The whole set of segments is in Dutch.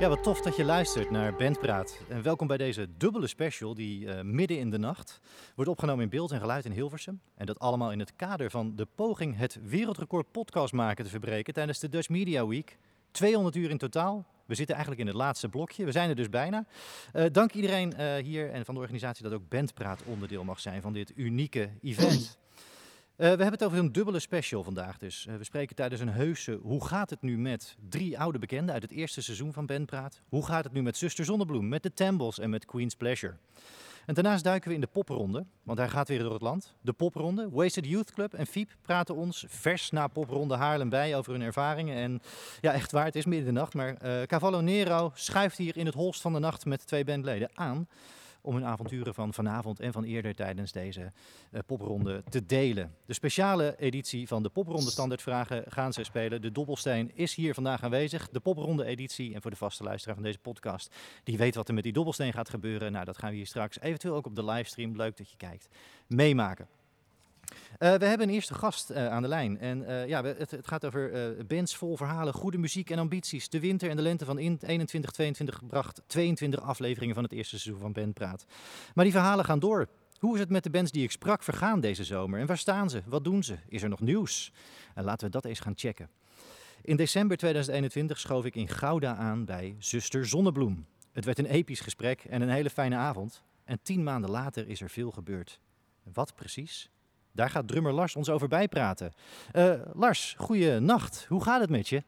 Ja, wat tof dat je luistert naar Bandpraat. En welkom bij deze dubbele special die uh, midden in de nacht wordt opgenomen in beeld en geluid in Hilversum. En dat allemaal in het kader van de poging het wereldrecord podcast maken te verbreken tijdens de Dutch Media Week. 200 uur in totaal. We zitten eigenlijk in het laatste blokje. We zijn er dus bijna. Uh, dank iedereen uh, hier en van de organisatie dat ook Bandpraat onderdeel mag zijn van dit unieke event. Uh, we hebben het over een dubbele special vandaag dus. Uh, we spreken tijdens een heuse Hoe gaat het nu met drie oude bekenden uit het eerste seizoen van Bandpraat. Hoe gaat het nu met Zuster Zonnebloem, met de Tambles en met Queen's Pleasure. En daarnaast duiken we in de popronde, want hij gaat weer door het land. De popronde, Wasted Youth Club en Fiep praten ons vers na popronde Haarlem bij over hun ervaringen. En ja, echt waar, het is midden in de nacht, maar uh, Cavallo Nero schuift hier in het holst van de nacht met twee bandleden aan om hun avonturen van vanavond en van eerder tijdens deze uh, popronde te delen. De speciale editie van de popronde standaardvragen gaan ze spelen. De dobbelsteen is hier vandaag aanwezig. De popronde editie en voor de vaste luisteraar van deze podcast, die weet wat er met die dobbelsteen gaat gebeuren. Nou, dat gaan we hier straks eventueel ook op de livestream, leuk dat je kijkt, meemaken. Uh, we hebben een eerste gast uh, aan de lijn. En uh, ja, het, het, gaat over bands vol verhalen, goede muziek en ambities. De winter en de lente van 21, 22 bracht 22 afleveringen van het eerste seizoen van Band Praat. Maar die verhalen gaan door. Hoe is het met de bands die ik sprak vergaan deze zomer? En waar staan ze? Wat doen ze? Is er nog nieuws? En laten we dat eens gaan checken. In december 2021 schoof ik in Gouda aan bij Zuster Zonnebloem. Het werd een episch gesprek en een hele fijne avond. En tien maanden later is er veel gebeurd. Wat precies? Daar gaat drummer Lars ons over bijpraten. Uh, Lars, goeie nacht. Hoe gaat het met je?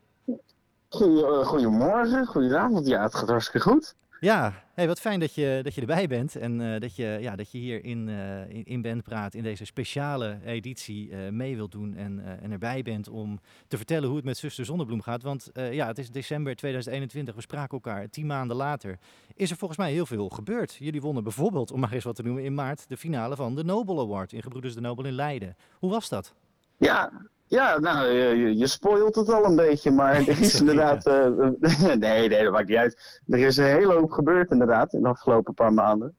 Goedemorgen, goedenavond. Ja, het gaat hartstikke goed. Ja, hey, wat fijn dat je, dat je erbij bent en uh, dat, je, ja, dat je hier in, uh, in, Praat in deze speciale editie uh, mee wilt doen en, en erbij bent om te vertellen hoe het met Zuster Zonnebloem gaat. Want ja, het is december 2021, we spraken elkaar tien maanden later. Is er volgens mij heel veel gebeurd. Jullie wonnen bijvoorbeeld, om maar eens wat te noemen, in maart de finale van de Nobel Award in Gebroeders de Nobel in Leiden. Hoe was dat? Ja, ja, nou, je, je spoilt het al een beetje, maar er is inderdaad... Uh, nee, nee, dat maakt niet uit. Er is een hele hoop gebeurd inderdaad in de afgelopen paar maanden.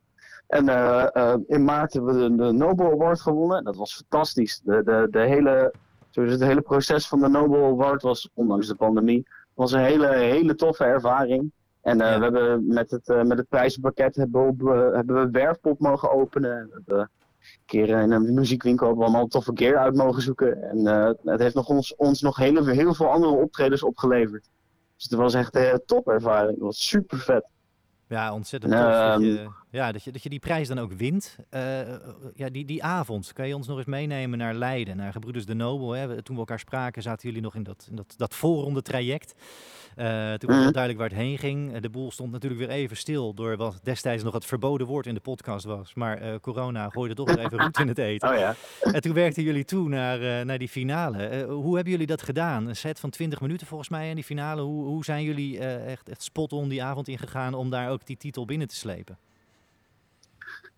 En uh, uh, in maart hebben we de, de Nobel Award gewonnen. Dat was fantastisch. De, de, de hele, het hele proces van de Nobel Award was, ondanks de pandemie, was een hele, hele toffe ervaring. En ja. we hebben met het, met het prijzenpakket hebben we, hebben we Werfpop mogen openen. We hebben keer in een muziekwinkel hebben we allemaal toffe gear uit mogen zoeken. En uh, het heeft nog ons, ons nog hele, heel veel andere optredens opgeleverd. Dus het was echt een top ervaring. Het was super vet. Ja, ontzettend tof. Ja, dat, je, dat je die prijs dan ook wint. Uh, ja, die, die avond, kan je ons nog eens meenemen naar Leiden, naar Gebroeders de Nobel. Hè? Toen we elkaar spraken, zaten jullie nog in dat, in dat, dat voorronde traject. Uh, toen was het duidelijk waar het heen ging. De boel stond natuurlijk weer even stil door wat destijds nog het verboden woord in de podcast was. Maar uh, corona gooide toch weer even roet in het eten. Oh ja. En toen werkten jullie toe naar, naar die finale. hoe hebben jullie dat gedaan? Een set van 20 minuten volgens mij in die finale. Hoe, hoe zijn jullie echt, echt spot-on die avond ingegaan om daar ook die titel binnen te slepen?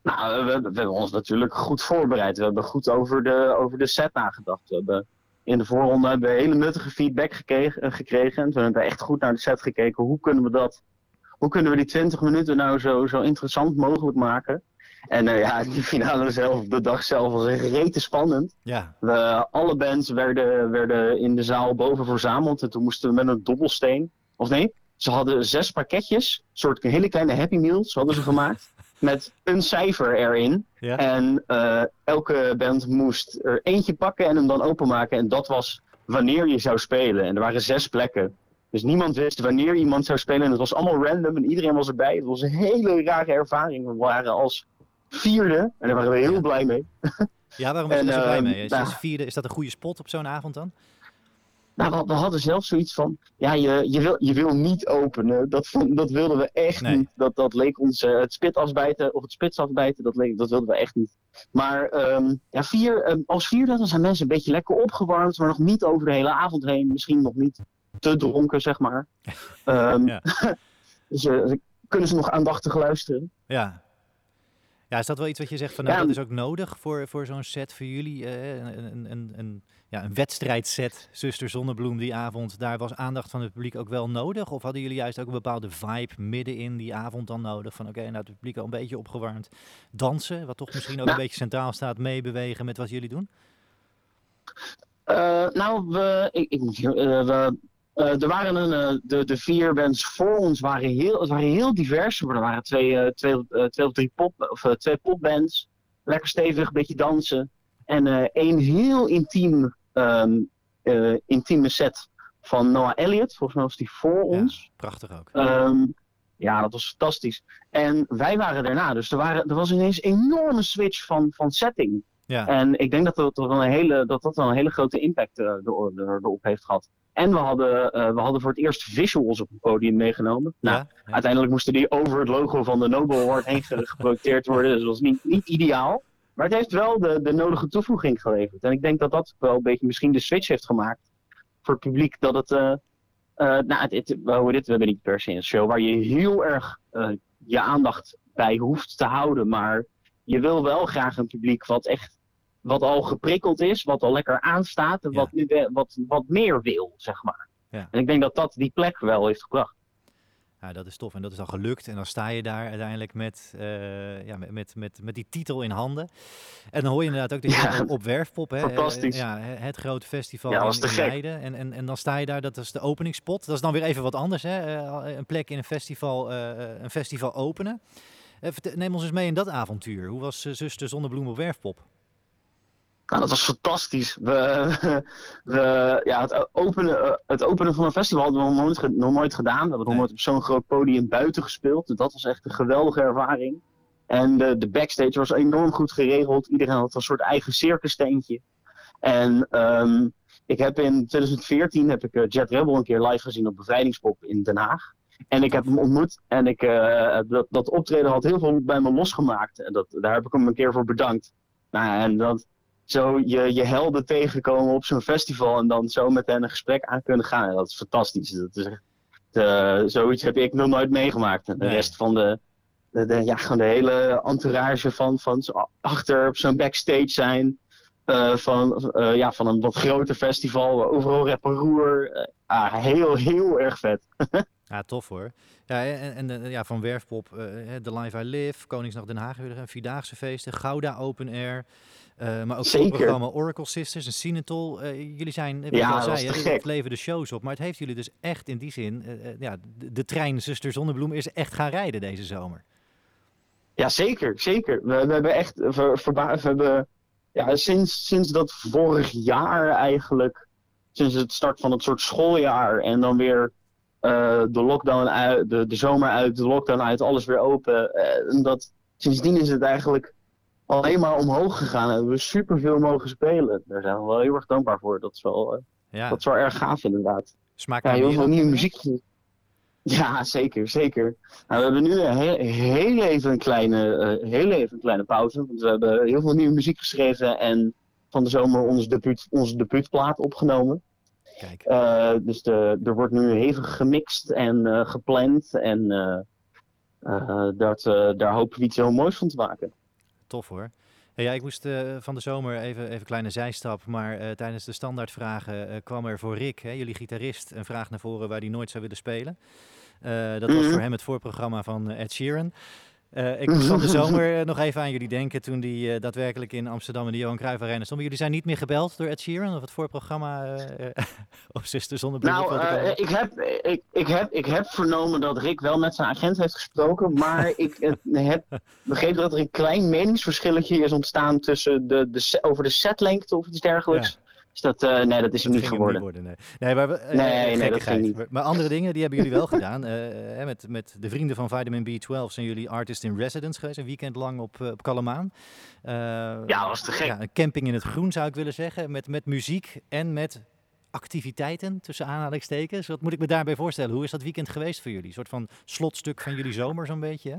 Nou, we, we, hebben ons natuurlijk goed voorbereid. We hebben goed over de, over de set nagedacht. We hebben in de voorronde hebben we hele nuttige feedback gekregen. gekregen. We hebben echt goed naar de set gekeken. Hoe kunnen we dat, hoe kunnen we die 20 minuten nou zo, zo interessant mogelijk maken? En uh, ja, die finale zelf, de dag zelf was echt rete spannend. Ja. We, alle bands werden, werden in de zaal boven verzameld. En toen moesten we met een dobbelsteen, of nee, ze hadden zes pakketjes, een soort hele kleine Happy Meals hadden ze gemaakt. met een cijfer erin. Ja. En uh, elke band moest er eentje pakken en hem dan openmaken. En dat was wanneer je zou spelen. En er waren zes plekken. Dus niemand wist wanneer iemand zou spelen. En het was allemaal random en iedereen was erbij. Het was een hele rare ervaring. We waren als vierde en daar waren we heel ja. blij mee. Ja, waarom was je er zo blij mee? Is, nou, vierde, is dat een goede spot op zo'n avond dan? Nou, we, hadden zelf zoiets van, ja, je, je, wil, je wil niet openen. Dat, dat wilden we echt Nee. niet. Dat, dat leek ons uh, het spit afbijten, of het spits afbijten, dat, leek, dat wilden we echt niet. Maar ehm, ja, vier, ehm, als vierde, dan zijn mensen een beetje lekker opgewarmd, maar nog niet over de hele avond heen. Misschien nog niet te dronken, zeg maar. Ja. Dus uh, kunnen ze nog aandachtig luisteren. Ja. Ja, is dat wel iets wat je zegt van nou, dat is ook nodig voor, voor zo'n set voor jullie? Uh, een, een, een, ja, een wedstrijdset, Zuster Zonnebloem die avond. Daar was aandacht van het publiek ook wel nodig? Of hadden jullie juist ook een bepaalde vibe midden in die avond dan nodig? Van oké, okay, nou het publiek al een beetje opgewarmd. Dansen, wat toch misschien ook nou, een beetje centraal staat, meebewegen met wat jullie doen? Uh, nou, we, ik, ik, uh, we uh, er waren een, de, de vier bands voor ons waren heel, het waren heel divers. Er waren twee, twee, twee of drie pop, of, twee popbands. Lekker stevig, een beetje dansen. En één heel intiem, um, intieme set van Noah Elliott. Volgens mij was die voor ons. Prachtig ook. Um, ja, dat was fantastisch. En wij waren daarna. Dus er, waren, er was ineens een enorme switch van, van setting. Ja. En ik denk dat dat, dat, wel een hele, dat, dat wel een hele grote impact erop heeft gehad. En we hadden, uh, we hadden voor het eerst visuals op het podium meegenomen. Nou, ja, ja. Uiteindelijk moesten die over het logo van de Nobel Award heen geprojecteerd worden. Dus dat was niet, niet ideaal. Maar het heeft wel de, de nodige toevoeging geleverd. En ik denk dat dat wel een beetje misschien de switch heeft gemaakt voor het publiek. Dat het, uh, nou, het, het, we, dit, we hebben niet per se een show waar je heel erg je aandacht bij hoeft te houden. Maar je wil wel graag een publiek wat echt wat al geprikkeld is, wat al lekker aanstaat en wat, wat, wat meer wil, zeg maar. Ja. En ik denk dat dat die plek wel heeft gebracht. Ja, dat is tof en dat is al gelukt. En dan sta je daar uiteindelijk met, uh, ja, met, met, met, met die titel in handen. En dan hoor je inderdaad ook dat je op, Werfpop, hè, Fantastisch. ja, het grote festival ja, in, in Leiden. En, en, en dan sta je daar, dat is de openingspot. Dat is dan weer even wat anders, hè? Uh, een plek in een festival, uh, een festival openen. neem ons eens mee in dat avontuur. Hoe was Zuster Zonnebloem op Werfpop? Nou, dat was fantastisch. We, we, ja, het, openen, eh, het openen van een festival hadden we nog nooit, nog nooit gedaan. We hebben nog nooit op zo'n groot podium buiten gespeeld. Dus dat was echt een geweldige ervaring. En de, de backstage was enorm goed geregeld. Iedereen had een soort eigen circusteentje. En um, ik heb in 2014 heb ik uh, Jet Rebel een keer live gezien op Bevrijdingspop in Den Haag. En ik heb hem ontmoet en ik, uh, dat, dat optreden had heel veel bij me losgemaakt. En dat, daar heb ik hem een keer voor bedankt. Nou, en dat, zo je, je helden tegenkomen op zo'n festival en dan zo met hen een gesprek aan kunnen gaan. dat is fantastisch. Dat is echt, uh, zoiets heb ik nog nooit meegemaakt. de rest van de, de, de, ja, gewoon de hele entourage van, van achter op zo'n backstage zijn. Uh, van, uh, ja, van een wat groter festival, overal rep roer. ah, heel, heel erg vet. ja, tof hoor. Ja, en, en ja, van Werfpop, The Live I Live, Koningsnacht Den Haag, weer een Vierdaagse feesten, Gouda Open Air. Uh, maar ook het programma Oracle Sisters en Sinatol. Uh, jullie zijn, ja, al zei, het leven de shows op. Maar het heeft jullie dus echt in die zin, uh, ja, de, de, trein Zuster Zonnebloem is echt gaan rijden deze zomer. Ja, zeker, zeker. We, we hebben echt, we, we hebben, ja, sinds, sinds dat vorig jaar eigenlijk, sinds het start van het soort schooljaar en dan weer de lockdown uit, de, de zomer uit, de lockdown uit, alles weer open. en dat, sindsdien is het eigenlijk alleen maar omhoog gegaan en hebben we superveel mogen spelen. Daar zijn we wel heel erg dankbaar voor. Dat is wel, uh, ja. dat is wel erg gaaf inderdaad. Smaakt ja, heel veel nieuwe muziek. Ja, zeker, zeker. Nou, we hebben nu een heel, heel, even een kleine, uh, heel even een kleine pauze. Want we hebben heel veel nieuwe muziek geschreven en van de zomer ons debuut, onze debuutplaat opgenomen. Kijk. Uh, dus de, er wordt nu hevig gemixt en gepland. En dat, daar hopen we iets heel moois van te maken tof hoor. ja, ik moest uh, van de zomer even, even een kleine zijstap, maar uh, tijdens de standaardvragen uh, kwam er voor Rick, hè, jullie gitarist, een vraag naar voren waar hij nooit zou willen spelen. dat was mhm. voor hem het voorprogramma van Ed Sheeran. Uh, ik moest van de zomer uh, nog even aan jullie denken toen die uh, daadwerkelijk in Amsterdam in de Johan Cruijff Arena stond. Jullie zijn niet meer gebeld door Ed Sheeran of het voorprogramma of Zuster zonder Nou, ik, heb, ik, ik, heb, ik heb vernomen dat Rick wel met zijn agent heeft gesproken, maar ik heb begrepen dat er een klein meningsverschilletje is ontstaan tussen de, de, over de setlengte of iets dergelijks. Dus dat, uh, nee, dat is hem niet geworden. Worden, nee. Nee, maar, nee, nee, dat ging niet. Maar andere dingen, die hebben jullie wel gedaan. Uh, met, met de vrienden van Vitamin B12 zijn jullie artist in residence geweest. Een weekend lang op, op Kalamaan. ja, was te gek. Ja, een camping in het groen zou ik willen zeggen. Met, met muziek en met activiteiten, tussen aanhalingstekens. Wat moet ik me daarbij voorstellen? Hoe is dat weekend geweest voor jullie? Een soort van slotstuk van jullie zomer zo'n beetje, hè?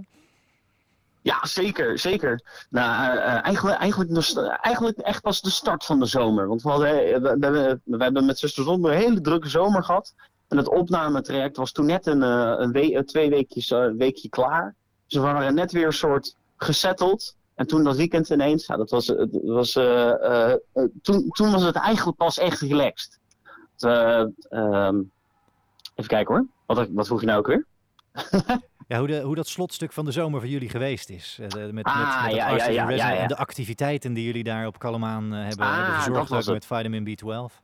Ja, zeker, zeker. Nou, uh, eigenlijk, eigenlijk, dus, eigenlijk echt pas de start van de zomer. Want we, hadden, we, we, we hebben met Zuster Zon een hele drukke zomer gehad. En het opnametraject was toen net een, een we twee weekjes, weekje klaar. Ze waren net weer een soort gesetteld. En toen dat weekend ineens, ja, dat was, het was, toen, toen was het eigenlijk pas echt relaxed. Ehm, even kijken hoor. Wat, wat vroeg je nou ook weer? Ja, hoe, de, hoe dat slotstuk van de zomer voor jullie geweest is. Uh, met, met, ah, met ja, ja, ja, en de activiteiten die jullie daar op Kalamaan uh, hebben, ah, hebben verzorgd met vitamin B12.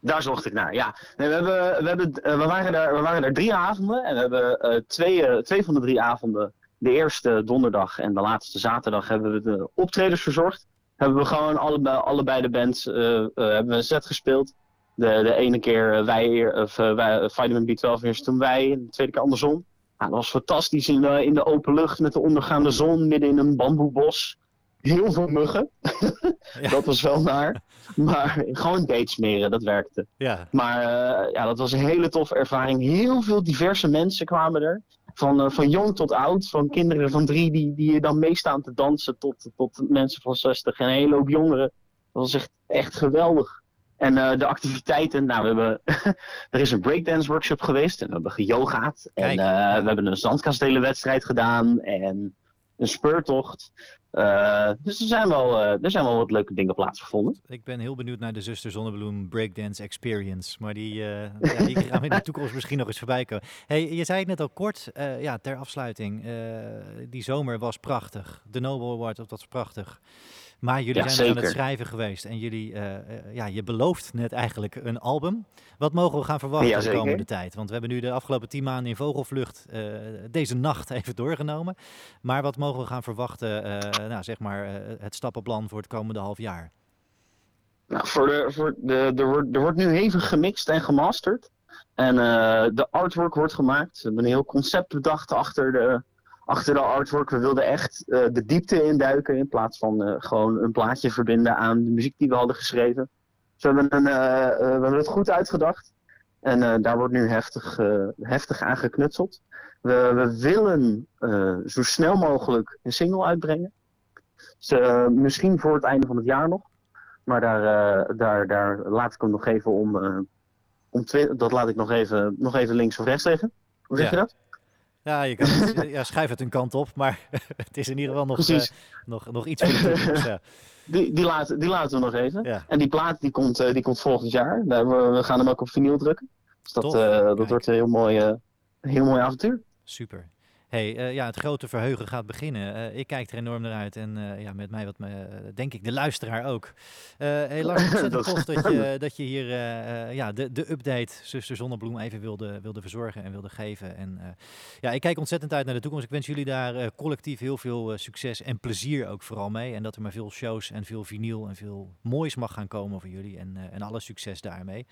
Daar zocht ik naar, ja. Nee, we, hebben, we, hebben, uh, we, waren daar, we waren daar drie avonden en we hebben twee, twee van de drie avonden, de eerste donderdag en de laatste zaterdag, hebben we de optredens verzorgd. Hebben we gewoon allebei, allebei de bands hebben we een set gespeeld. De, de ene keer wij, of, wij, Vitamin B12 eerst toen wij, en de tweede keer andersom. Dat was fantastisch in de, in de open lucht met de ondergaande zon midden in een bamboebos. Heel veel muggen. dat was wel naar. Maar gewoon date smeren, dat werkte. Ja. Maar uh, ja, dat was een hele toffe ervaring. Heel veel diverse mensen kwamen er. Van, uh, van jong tot oud. Van kinderen van drie die, die dan meestaan te dansen tot, tot mensen van 60. En een hele hoop jongeren. Dat was echt, echt geweldig. En uh, de activiteiten, nou, we hebben, er is een breakdance workshop geweest en we hebben geyogaat. En uh, we hebben een zandkastelenwedstrijd gedaan en een speurtocht. Uh, dus er zijn, wel, er zijn wel wat leuke dingen plaatsgevonden. Ik ben heel benieuwd naar de Zuster Zonnebloem Breakdance Experience. Maar die, ja, die gaan we in de toekomst misschien nog eens voorbij komen. Hey, je zei het net al kort, ja, ter afsluiting. die zomer was prachtig. De Nobel Award, dat was prachtig. Maar jullie zijn aan het schrijven geweest en jullie, uh, ja, je belooft net eigenlijk een album. Wat mogen we gaan verwachten de komende tijd? Want we hebben nu de afgelopen tien maanden in vogelvlucht uh, deze nacht even doorgenomen. Maar wat mogen we gaan verwachten, nou, zeg maar, het stappenplan voor het komende half jaar? Nou, voor de, voor de, er, wordt, er wordt nu even gemixt en gemasterd. En de artwork wordt gemaakt. We hebben een heel concept bedacht achter de, achter de artwork. We wilden echt uh, de diepte induiken in plaats van uh, gewoon een plaatje verbinden aan de muziek die we hadden geschreven. Dus we hebben, een, uh, we hebben het goed uitgedacht. En daar wordt nu heftig, heftig aan geknutseld. We, we willen zo snel mogelijk een single uitbrengen. Dus, misschien voor het einde van het jaar nog. Maar daar, daar, daar laat ik hem nog even om. om dat laat ik nog even, nog even links of rechts zeggen. Hoe zeg je dat? Ja, je kan het, ja, schrijf het een kant op, maar het is in ieder geval nog, uh, nog, nog iets voor de Ja. Die, die, laten, die laten we nog even. Ja. En die plaat die komt, uh, die komt volgend jaar. We, we gaan hem ook op vinyl drukken. Dus dat, uh, dat wordt een heel mooi, een heel mooi avontuur. Super hey, uh, ja, het grote verheugen gaat beginnen. Uh, ik kijk er enorm naar uit en uh, ja, met mij wat me, denk ik de luisteraar ook. heel Lars, ontzettend tof dat je, dat je hier ja, de, de update Zuster Zonnebloem even wilde, wilde verzorgen en wilde geven. En ja, ik kijk ontzettend uit naar de toekomst. Ik wens jullie daar collectief heel veel succes en plezier ook vooral mee. En dat er maar veel shows en veel vinyl en veel moois mag gaan komen voor jullie. En, en alle succes daarmee.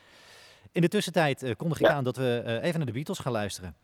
In de tussentijd kondig ik ja. aan dat we even naar de Beatles gaan luisteren.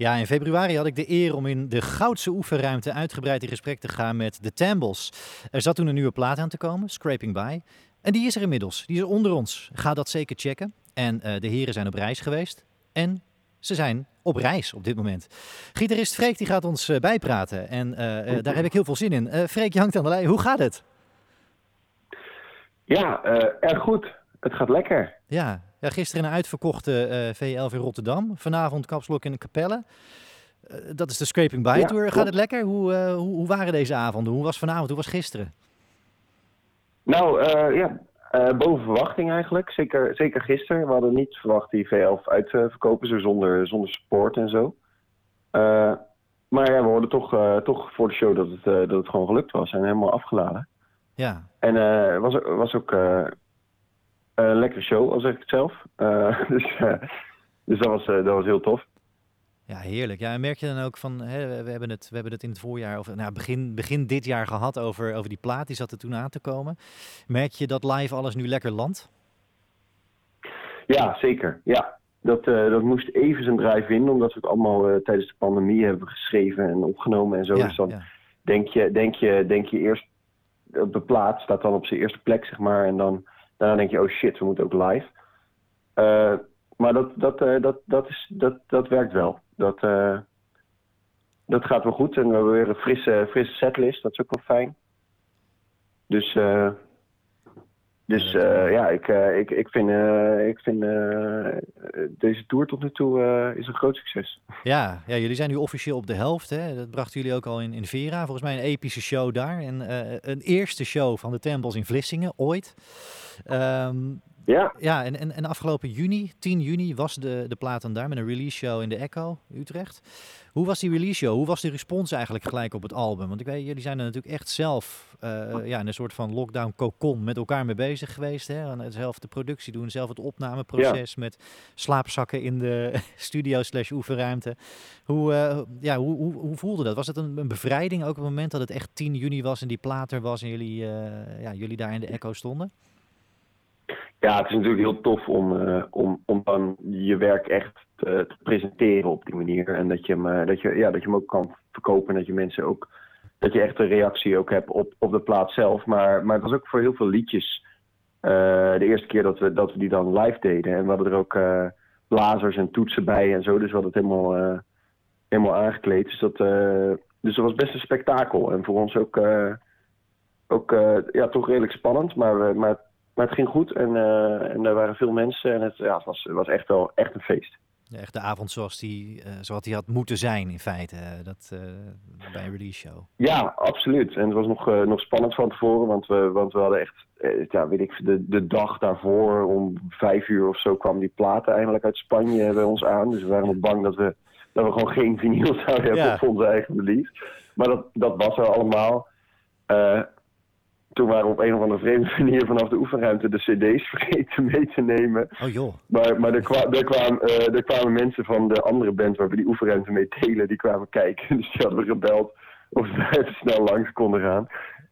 Ja, in februari had ik de eer om in de Goudse oefenruimte uitgebreid in gesprek te gaan met de Tambles. Er zat toen een nieuwe plaat aan te komen, Scraping By. En die is er inmiddels, die is er onder ons. Ga dat zeker checken. En uh, de heren zijn op reis geweest. En ze zijn op reis op dit moment. Gitarist Freek die gaat ons uh, bijpraten. En uh, daar heb ik heel veel zin in. Freek, je hangt aan de lijn. Hoe gaat het? Ja, erg goed. Het gaat lekker. Ja, ja gisteren een uitverkochte V11 in Rotterdam. Vanavond kapslok in de Capelle. dat is de Scraping By Tour. Gaat het lekker? Hoe, hoe, hoe, waren deze avonden? Hoe was vanavond? Hoe was gisteren? Nou, ja, uh, boven verwachting eigenlijk. Zeker, zeker gisteren. We hadden niet verwacht die V11 uit te verkopen, zo zonder, zonder support en zo. Uh, maar ja, we hoorden toch, uh, toch voor de show dat het, dat het gewoon gelukt was en helemaal afgeladen. Ja. En was, was ook een lekkere show, al zeg ik het zelf. dus dus dat, was, dat was heel tof. Ja, heerlijk. Ja, en merk je dan ook van, hè, we, hebben het, we hebben het in het voorjaar, of nou, begin, begin dit jaar gehad over, over die plaat, die zat er toen aan te komen. Merk je dat live alles nu lekker landt? Ja, zeker. Ja, dat, uh, dat moest even zijn draai vinden, omdat we het allemaal uh, tijdens de pandemie hebben geschreven en opgenomen en zo. Ja, dus dan ja. denk, je, denk, je, denk je eerst op de plaat, staat dan op zijn eerste plek, zeg maar. En dan daarna denk je, oh shit, we moeten ook live. Uh, maar dat, dat, dat, dat, is, dat, dat werkt wel dat, uh, dat gaat wel goed. En we hebben weer een frisse, frisse setlist. Dat is ook wel fijn. Dus, dus uh, ja, ik, ik, ik vind, ik vind deze tour tot nu toe is een groot succes. Ja, ja, jullie zijn nu officieel op de helft. Hè? Dat brachten jullie ook al in, in Vera. Volgens mij een epische show daar. En een eerste show van de Tempels in Vlissingen, ooit. Um, ja. Ja, en, en, en afgelopen juni, 10 juni, was de, de plaat dan daar met een release show in de Echo, Utrecht. Hoe was die release show? Hoe was de respons eigenlijk gelijk op het album? Want ik weet, jullie zijn er natuurlijk echt zelf uh, ja, in een soort van lockdown cocon met elkaar mee bezig geweest. Hè? Zelf de productie doen, zelf het opnameproces ja. met slaapzakken in de studio slash oefenruimte. Hoe, uh, ja, hoe, hoe, hoe, voelde dat? Was het een, een, bevrijding ook op het moment dat het echt 10 juni was en die plaat er was en jullie, uh, ja, jullie daar in de Echo stonden? Ja, het is natuurlijk heel tof om, uh, om, om dan je werk echt te, te, presenteren op die manier. En dat je, hem, uh, dat, je, ja, dat je hem ook kan verkopen. En dat je mensen ook. Dat je echt een reactie ook hebt op, op de plaat zelf. Maar, maar het was ook voor heel veel liedjes. Uh, de eerste keer dat we, dat we die dan live deden. En we hadden er ook blazers en toetsen bij en zo. Dus we hadden het helemaal, helemaal aangekleed. Dus dat, dus dat was best een spektakel. En voor ons ook, ook ja, toch redelijk spannend. Maar, maar maar het ging goed en, uh, en er waren veel mensen en het, ja, het, was, was echt wel echt een feest. Ja, echt de avond zoals die, uh, zoals die had moeten zijn in feite, uh, dat, bij een release show. Ja, absoluut. En het was nog, nog spannend van tevoren, want we, want we hadden echt, ja, weet ik, de, de dag daarvoor om vijf uur of zo kwam die platen eindelijk uit Spanje bij ons aan. Dus we waren nog bang dat we, dat we gewoon geen vinyl zouden hebben ja. op onze eigen release. Maar dat, dat was er allemaal toen waren we op een of andere vreemde manier vanaf de oefenruimte de cd's vergeten mee te nemen. Oh joh. Maar, maar er, kwa er, kwamen, uh, er kwamen mensen van de andere band waar we die oefenruimte mee delen, die kwamen kijken. Dus die hadden we gebeld of ze daar even snel langs konden gaan.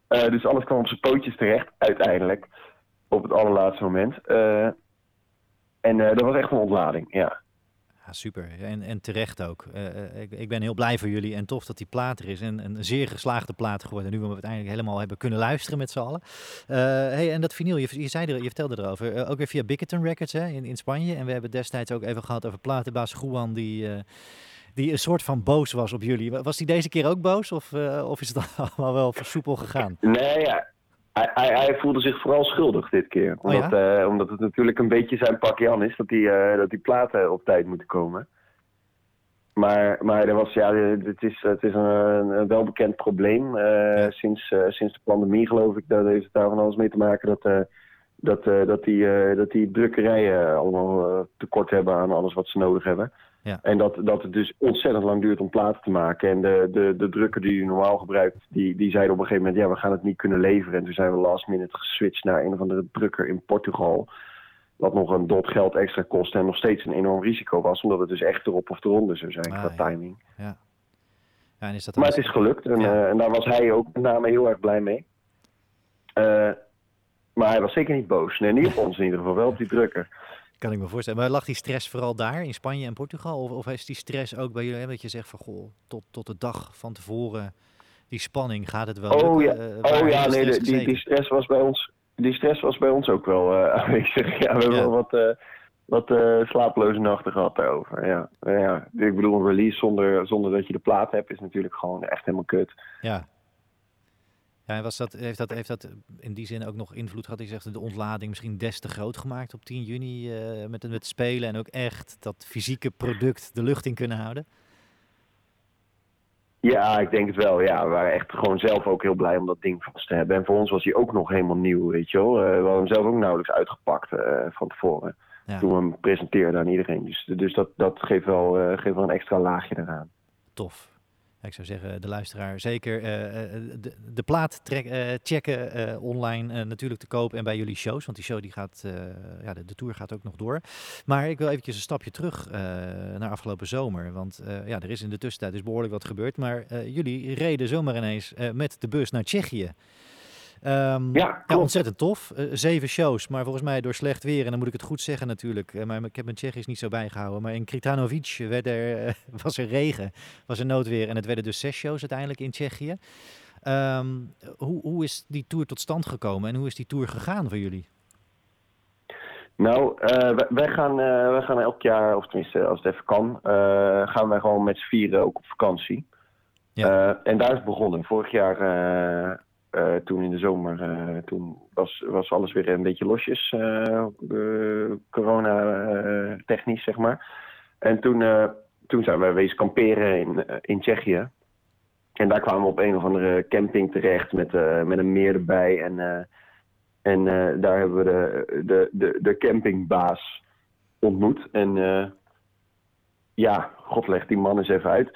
Uh, dus alles kwam op zijn pootjes terecht, uiteindelijk. Op het allerlaatste moment. Uh, en dat was echt een ontlading, ja. Ja, super. En, en terecht ook. Uh, ik, ik, ben heel blij voor jullie en tof dat die plaat er is. En een zeer geslaagde plaat geworden. Nu we uiteindelijk helemaal hebben kunnen luisteren met z'n allen. Uh, hey, en dat vinyl, je, je, zei je vertelde erover. Ook weer via Bickerton Records hè, in, in Spanje. En we hebben destijds ook even gehad over platenbaas Juan die... die een soort van boos was op jullie. Was die deze keer ook boos? Of, of is het allemaal wel versoepel gegaan? Nee, ja. Hij, hij, hij, voelde zich vooral schuldig dit keer. Omdat, oh ja? uh, omdat het natuurlijk een beetje zijn pakje aan is dat die, uh, dat die platen op tijd moeten komen. Maar, maar er was, ja, het is, het is een, een welbekend probleem. Uh, ja. sinds, sinds de pandemie geloof ik, dat heeft het daar van alles mee te maken dat, dat, dat, die, dat die drukkerijen allemaal tekort hebben aan alles wat ze nodig hebben. Ja. En dat, dat het dus ontzettend lang duurt om platen te maken. En de, de, de drukker die je normaal gebruikt, die, die zeiden op een gegeven moment... ja, we gaan het niet kunnen leveren. En toen zijn we last minute geswitcht naar een of andere drukker in Portugal... wat nog een dot geld extra kost en nog steeds een enorm risico was... omdat het dus echt erop of eronder zou zijn Ah, qua ja. timing. Ja. Ja, en is dat Maar het is gelukt en, eh, en daar was hij ook met name heel erg blij mee. Eh, maar hij was zeker niet boos. Nee, niet op ons in ieder geval, wel op die drukker. Kan ik me voorstellen. Maar lag die stress vooral daar in Spanje en Portugal? Of, of is die stress ook bij jullie? Hè, dat je zegt van goh, tot, tot de dag van tevoren, die spanning, gaat het wel Oh ja, lukken? Eh, oh, ja nee, de- die, die stress was bij ons, die stress was bij ons ook wel eh, aanwezig. Ja, we hebben wel wat, eh, wat slapeloze nachten gehad daarover. Ja. Ja, ik bedoel, een release zonder, zonder dat je de plaat hebt is natuurlijk gewoon echt helemaal kut. Ja. Ja, was dat, heeft, dat, heeft dat in die zin ook nog invloed gehad? Je zegt de ontlading misschien des te groot gemaakt op 10 juni uh, met, met spelen en ook echt dat fysieke product de lucht in kunnen houden? Ja, ik denk het wel. Ja, we waren echt gewoon zelf ook heel blij om dat ding vast te hebben. En voor ons was hij ook nog helemaal nieuw, weet je wel. Uh, we hadden hem zelf ook nauwelijks uitgepakt uh, van tevoren. Ja. Toen we hem presenteerden aan iedereen. Dus, dus dat, dat geeft, wel, geeft wel een extra laagje eraan. Tof. Ik zou zeggen, de luisteraar zeker de, de, plaat trek, checken online natuurlijk te koop en bij jullie shows. Want die show die gaat, ja, de, de, tour gaat ook nog door. Maar ik wil eventjes een stapje terug naar afgelopen zomer. Want ja, er is in de tussentijd dus behoorlijk wat gebeurd. Maar jullie reden zomaar ineens met de bus naar Tsjechië. Um, ja, ja, ontzettend tof. Uh, zeven shows, maar volgens mij door slecht weer. En dan moet ik het goed zeggen natuurlijk. Uh, maar ik heb mijn Tsjechisch niet zo bijgehouden. Maar in Kritanovic werd er, uh, was er regen, was er noodweer. En het werden dus zes shows uiteindelijk in Tsjechië. Um, hoe, hoe is die tour tot stand gekomen en hoe is die tour gegaan voor jullie? Nou, wij, gaan, wij gaan elk jaar, of tenminste als het even kan, gaan wij gewoon met z'n vieren ook op vakantie. Ja. en daar is het begonnen. Vorig jaar uh, toen in de zomer, uh, toen was, was alles weer een beetje losjes, uh, corona-technisch, zeg maar. En toen, toen zijn we wezen kamperen in, in Tsjechië. En daar kwamen we op een of andere camping terecht met, met een meer erbij. En, en daar hebben we de, de, de, de campingbaas ontmoet. En ja, god leg die man eens even uit.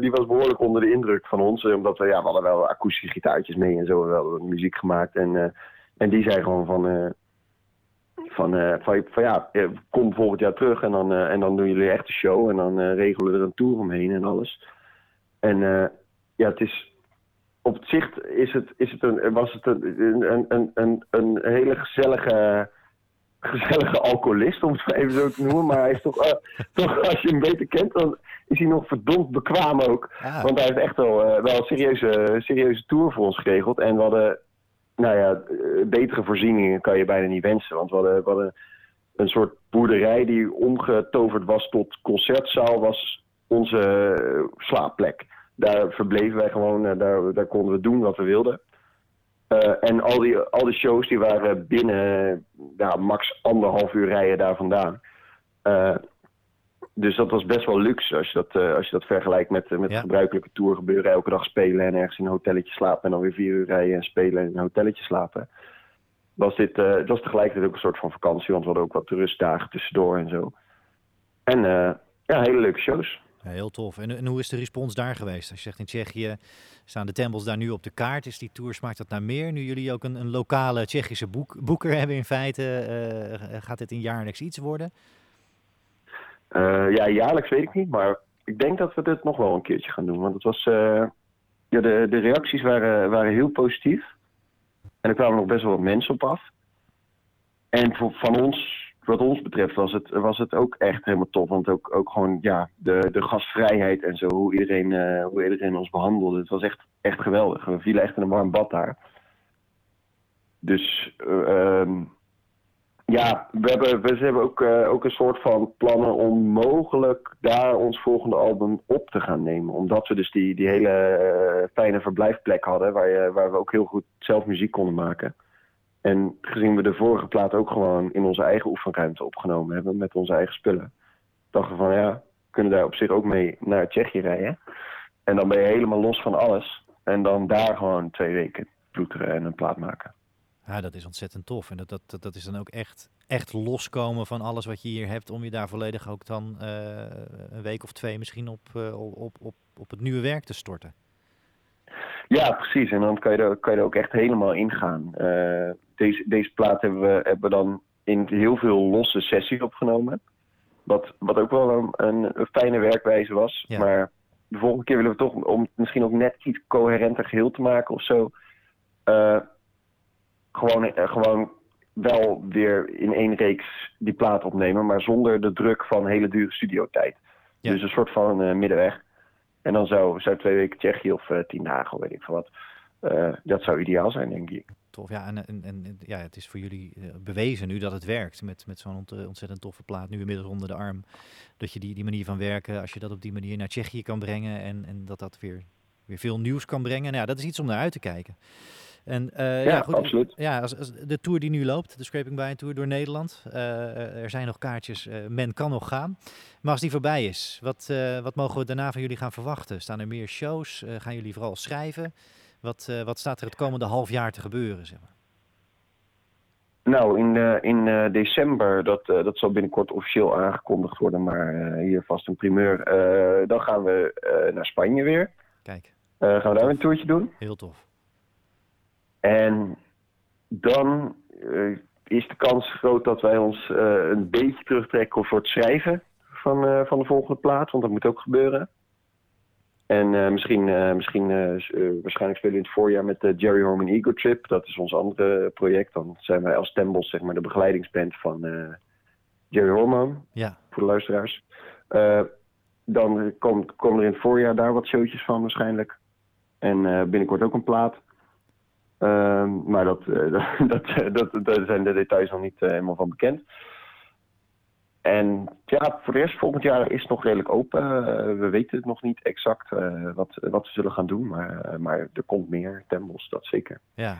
Die, was behoorlijk onder de indruk van ons. omdat we, ja, we hadden wel akoestische gitaartjes mee en zo. wel muziek gemaakt. En, en die zei gewoon van... van, van, van, ja, kom volgend jaar terug en dan, en dan doen jullie echt een show. En dan regelen we er een tour omheen en alles. En ja, het is op het zicht is het, is het een, was het een, een, een, een hele gezellige gezellige alcoholist, om het even zo te noemen. Maar hij is toch, uh, toch, als je hem beter kent, dan is hij nog verdomd bekwaam ook. Ah. Want hij heeft echt wel, uh, wel een serieuze, serieuze tour voor ons geregeld. En we hadden, nou ja, eh, betere voorzieningen kan je bijna niet wensen. Want we hadden, we hadden een soort boerderij die omgetoverd was tot concertzaal, was onze slaapplek. Daar verbleven wij gewoon, daar, daar konden we doen wat we wilden. Uh, en al die, al die shows die waren binnen ja, max anderhalf uur rijden daar vandaan. Uh, dus dat was best wel luxe als je dat, uh, als je dat vergelijkt met, met ja. gebruikelijke tourgebeuren. Elke dag spelen en ergens in een hotelletje slapen en dan weer vier uur rijden en spelen en in een hotelletje slapen. Was dit het was tegelijkertijd ook een soort van vakantie, want we hadden ook wat rustdagen tussendoor en zo. En ja, hele leuke shows. Heel tof. En, en, hoe is de respons daar geweest? Als je zegt in Tsjechië staan de tempels daar nu op de kaart. Is die tour, smaakt dat naar meer? Nu jullie ook een, een lokale Tsjechische boek, boeker hebben in feite, uh, gaat dit een jaarlijks iets worden? Uh, ja, jaarlijks weet ik niet, maar ik denk dat we dit nog wel een keertje gaan doen. Want het was, uh, ja, de, de reacties waren, waren heel positief. En er kwamen nog best wel wat mensen op af. En voor, van ons wat ons betreft was het, was het ook echt helemaal top. Want ook, ook gewoon ja, de, de gastvrijheid en zo, hoe iedereen, uh, hoe iedereen ons behandelde. Het was echt, echt geweldig. We vielen echt in een warm bad daar. Dus uh, ja, we hebben, we hebben ook, uh, ook een soort van plannen om mogelijk daar ons volgende album op te gaan nemen. Omdat we dus die, die hele fijne verblijfplek hadden, waar, je, waar we ook heel goed zelf muziek konden maken. En gezien we de vorige plaat ook gewoon in onze eigen oefenruimte opgenomen hebben met onze eigen spullen, dachten we van ja, kunnen daar op zich ook mee naar Tsjechië rijden. En dan ben je helemaal los van alles. En dan daar gewoon twee weken ploeteren en een plaat maken. Ja, dat is ontzettend tof. En dat, dat, dat is dan ook echt, echt loskomen van alles wat je hier hebt. Om je daar volledig ook dan uh, een week of twee misschien op, uh, op, op, op het nieuwe werk te storten. Ja, precies. En dan kan je er, kan je er ook echt helemaal ingaan. Uh, deze, deze plaat hebben we, hebben we dan in heel veel losse sessies opgenomen. Wat, wat ook wel een, een, fijne werkwijze was. Maar de volgende keer willen we toch, om misschien ook net iets coherenter geheel te maken of zo. Uh, gewoon, uh, gewoon wel weer in één reeks die plaat opnemen, maar zonder de druk van hele dure studiotijd. Ja. Dus een soort van middenweg. En dan zou, zou twee weken Tsjechië of tien dagen, weet ik veel wat. dat zou ideaal zijn, denk ik. tof. Ja, en, ja, het is voor jullie eh, bewezen nu dat het werkt met, met zo'n ont, ontzettend toffe plaat. Nu inmiddels onder de arm. Dat je die, die manier van werken, als je dat op die manier naar Tsjechië kan brengen. En, en dat dat weer, weer veel nieuws kan brengen. Nou dat is iets om naar uit te kijken. En, uh, ja, Ja, goed, absoluut. Ja, als, als de tour die nu loopt, de Scraping By Tour door Nederland. eh, er zijn nog kaartjes, eh, men kan nog gaan. Maar als die voorbij is, wat, eh, wat mogen we daarna van jullie gaan verwachten? Staan er meer shows? Eh, gaan jullie vooral schrijven? Wat, eh, wat staat er het komende half jaar te gebeuren? Zeg maar? Nou, in, eh, in eh, december, dat, eh, dat zal binnenkort officieel aangekondigd worden, maar eh, hier vast een primeur. eh, dan gaan we eh, naar Spanje weer. Kijk, Eh, gaan we daar een toertje doen. heel tof. En dan eh, is de kans groot dat wij ons eh, een beetje terugtrekken voor het schrijven van, eh, van de volgende plaat, want dat moet ook gebeuren. En misschien, misschien waarschijnlijk spelen we in het voorjaar met de Jerry Horman Ego Trip. Dat is ons andere project. Dan zijn wij als Tembos zeg maar de begeleidingsband van Jerry Horman Ja, voor de luisteraars. Dan komen er in het voorjaar daar wat showtjes van waarschijnlijk. En binnenkort ook een plaat. Ehm, maar dat, eh, dat, dat, dat, daar zijn de details nog niet eh, helemaal van bekend. En ja, voor de rest volgend jaar is het nog redelijk open. Eh, we weten het nog niet exact wat, wat we zullen gaan doen. Maar, maar er komt meer, Tembos, dat zeker. ja.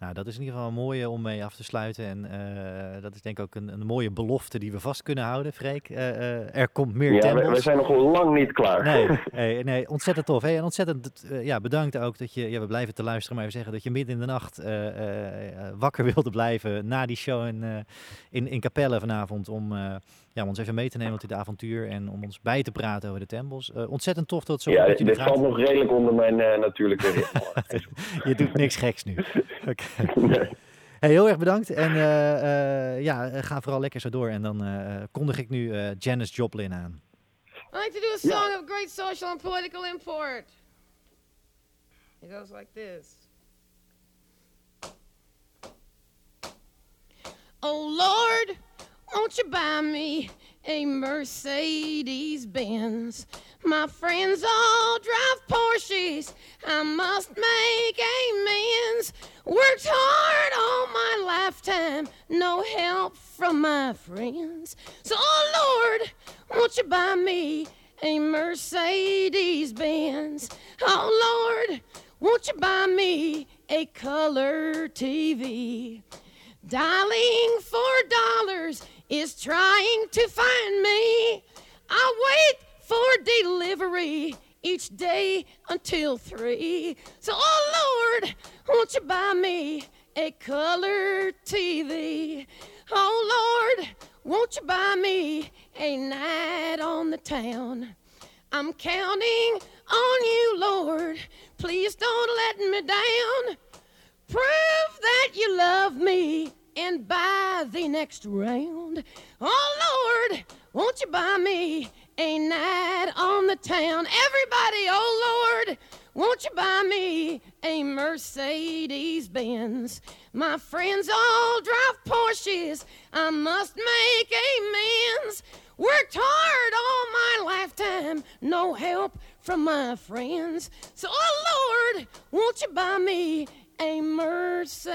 Nou, dat is in ieder geval een mooie om mee af te sluiten. En eh, dat is denk ik ook een, een mooie belofte die we vast kunnen houden, Freek. Eh, eh, er komt meer Ja, we, zijn nog lang niet klaar. Nee, nee, nee, ontzettend tof. Hey, en ontzettend ja, bedankt ook dat je, ja, we blijven te luisteren, maar even zeggen dat je midden in de nacht wakker wilde blijven na die show in, in, in Capelle vanavond. Om, ja, om ons even mee te nemen tot dit avontuur en om ons bij te praten over de tempels. Ontzettend tof dat zo Ja, dit, valt nog redelijk onder mijn natuurlijke ritme. Je doet niks geks nu. Oké. Nee. Hey, heel erg bedankt. En eh, eh, ja, eh, ga vooral lekker zo door. En dan eh, kondig ik nu eh, Janis Joplin aan. I like to do a song of great social and political import. It goes like this. Oh Lord, won't you buy me a Mercedes Benz? My friends all drive Porsches. I must make amends. Worked hard all my lifetime, no help from my friends. So, oh Lord, won't you buy me a Mercedes Benz? Oh Lord, won't you buy me a color TV? Dialing for dollars is trying to find me. I wait for delivery each day until three. So, oh Lord, won't you buy me a color TV? Oh Lord, won't you buy me a night on the town? I'm counting on you, Lord. Please don't let me down. Prove that you love me and buy the next round. Oh Lord, won't you buy me a night on the town? Everybody, oh Lord, won't you buy me a Mercedes Benz? My friends all drive Porsches. I must make amends. Worked hard all my lifetime, no help from my friends. So, oh Lord, won't you buy me a Mercedes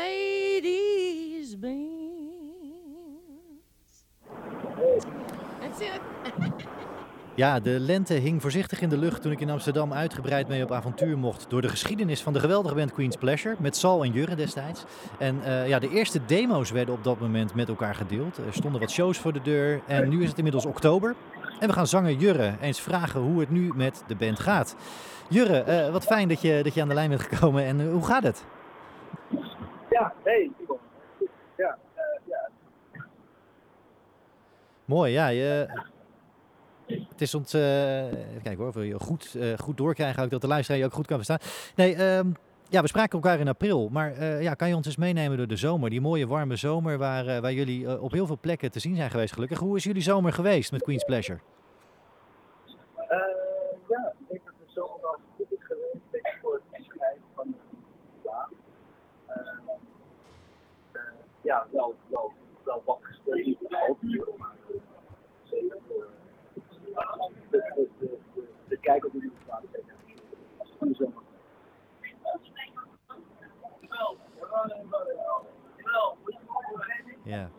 Benz? That's it. Ja, de lente hing voorzichtig in de lucht toen ik in Amsterdam uitgebreid mee op avontuur mocht door de geschiedenis van de geweldige band Queen's Pleasure met Sal en Jurre destijds. En eh, ja, de eerste demo's werden op dat moment met elkaar gedeeld. Er stonden wat shows voor de deur en nu is het inmiddels oktober. En we gaan zanger Jurre eens vragen hoe het nu met de band gaat. Jurre, eh, wat fijn dat je, dat je aan de lijn bent gekomen en eh, hoe gaat het? Ja, hey. Ja, ja. Mooi, ja. Je, het is ons. eh kijken hoor, we je goed, eh, goed doorkrijgen. Ook dat de luisteraar je ook goed kan verstaan. Nee, ehm, ja, we spraken elkaar in april. Maar eh, ja, kan je ons eens meenemen door de zomer? Die mooie warme zomer waar, waar jullie op heel veel plekken te zien zijn geweest, gelukkig. Hoe is jullie zomer geweest met Queen's Pleasure? Ja, ik denk dat de zomer wel goed geweest. Denk voor het van de eh, ja, wel, wel, wel wat gespeeld eh, zeker voor eh, de, de, de, de, de kijk op de nieuwe plaat. zeker. Van de zomer. Ja.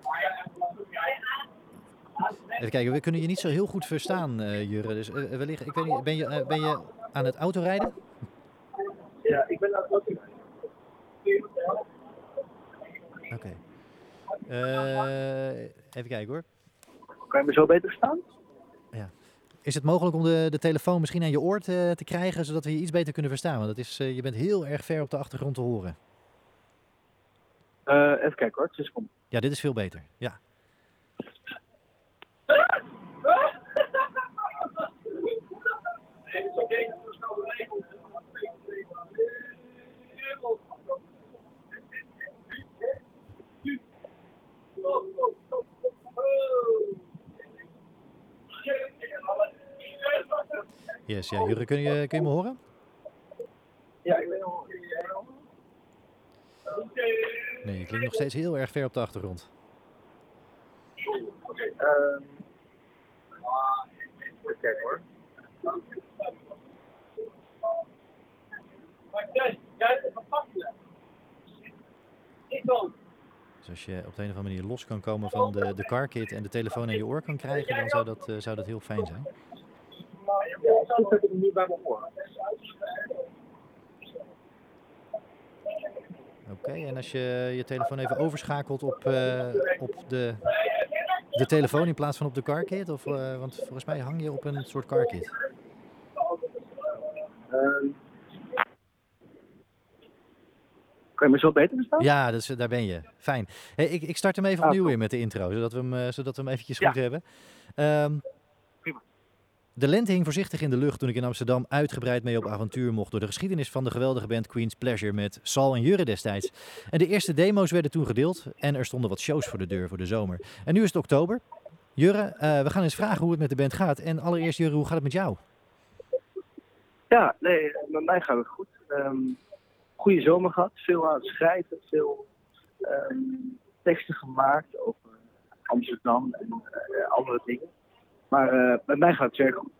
Even kijken, we kunnen je niet zo heel goed verstaan, eh Jurre. Dus eh, wellicht, ik weet niet, ben je, eh, ben je aan het autorijden? Ja, ik ben dat ook. Oké. Eh, even kijken hoor. Kan je me zo beter staan? Is het mogelijk om de, de telefoon misschien aan je oor te, te krijgen, zodat we je iets beter kunnen verstaan? Want het is, eh, je bent heel erg ver op de achtergrond te horen. Eh, even kijken hoor, het kom. Ja, dit is veel beter. Ja. Yes, ja. Jurre, kun je, kun je me horen? Ja, ik ben al. Nee, je klinkt nog steeds heel erg ver op de achtergrond. Ehm, hoor. Dus als je op de een of andere manier los kan komen van de, de car kit en de telefoon aan je oor kan krijgen, dan zou dat, eh, zou dat heel fijn zijn. Ja, niet bij me hoor. Oké, en als je je telefoon even overschakelt op, eh, op de, de telefoon in plaats van op de car kit, of, eh, want volgens mij hang je op een soort car kit. Ehm, kan je me zo beter verstaan? Ja, dus, daar ben je. Fijn. Hey, ik, ik start hem even Ah, opnieuw top. in met de intro, zodat we hem, eh, zodat we hem eventjes Ja. goed hebben. Ehm. De lente hing voorzichtig in de lucht toen ik in Amsterdam uitgebreid mee op avontuur mocht door de geschiedenis van de geweldige band Queen's Pleasure met Sal en Jurre destijds. En de eerste demo's werden toen gedeeld en er stonden wat shows voor de deur voor de zomer. En nu is het oktober. Jurre, eh, we gaan eens vragen hoe het met de band gaat. En allereerst Jurre, hoe gaat het met jou? Ja, nee, met mij gaat het goed. Ehm goede zomer gehad, veel aan het schrijven, veel ehm, teksten gemaakt over Amsterdam en eh, andere dingen. Maar eh, met mij gaat het zeer goed.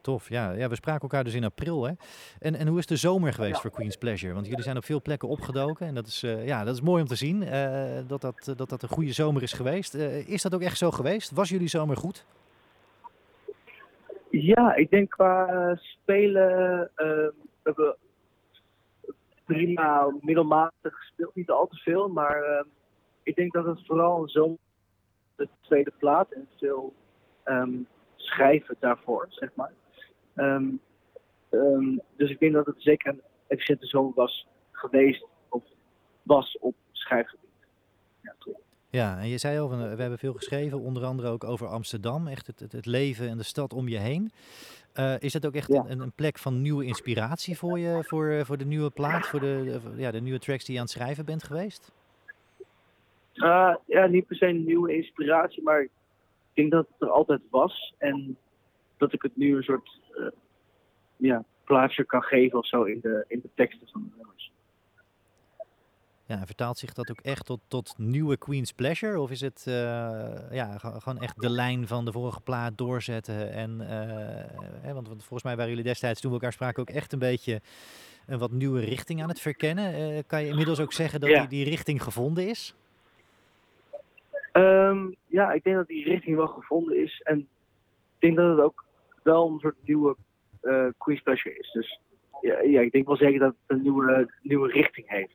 Tof, ja. ja. We spraken elkaar dus in april. Hè? En, en hoe is de zomer geweest Ja. voor Queen's Pleasure? Want jullie zijn op veel plekken opgedoken. En dat is, eh, ja, dat is mooi om te zien eh, dat, dat, dat dat een goede zomer is geweest. Is dat ook echt zo geweest? Was jullie zomer goed? Ja, ik denk qua spelen, ehm, we hebben prima middelmatig gespeeld, niet al te veel, maar ehm, ik denk dat het vooral zo de tweede plaat en veel ehm, schrijven daarvoor, zeg maar. Ehm, ehm, dus ik denk dat het zeker een efficiënte zomer was geweest, of was op schrijfgebied. Ja. Ja, en je zei al, van, eh, we hebben veel geschreven, onder andere ook over Amsterdam. Echt het, het, het leven en de stad om je heen. Eh, is dat ook echt Ja. een, een plek van nieuwe inspiratie voor je, voor, eh, voor de nieuwe plaat, voor de, de- ja, de nieuwe tracks die je aan het schrijven bent geweest? Uh, ja, niet per se een nieuwe inspiratie, maar ik denk dat het er altijd was. En dat ik het nu een soort eh, ja, plaatsje kan geven of zo in de, in de teksten van de nummers. Ja, vertaalt zich dat ook echt tot, tot nieuwe Queen's Pleasure? Of is het eh, ja, ge- gewoon echt de lijn van de vorige plaat doorzetten? En, eh, hè, want, want volgens mij waren jullie destijds, toen we elkaar spraken, ook echt een beetje een wat nieuwe richting aan het verkennen. Kan je inmiddels ook zeggen dat Ja. die, die richting gevonden is? Ehm, ja, ik denk dat die richting wel gevonden is. En ik denk dat het ook wel een soort nieuwe eh Queen's Pleasure is. Dus ja, ja, ik denk wel zeker dat het een nieuwe, nieuwe richting heeft.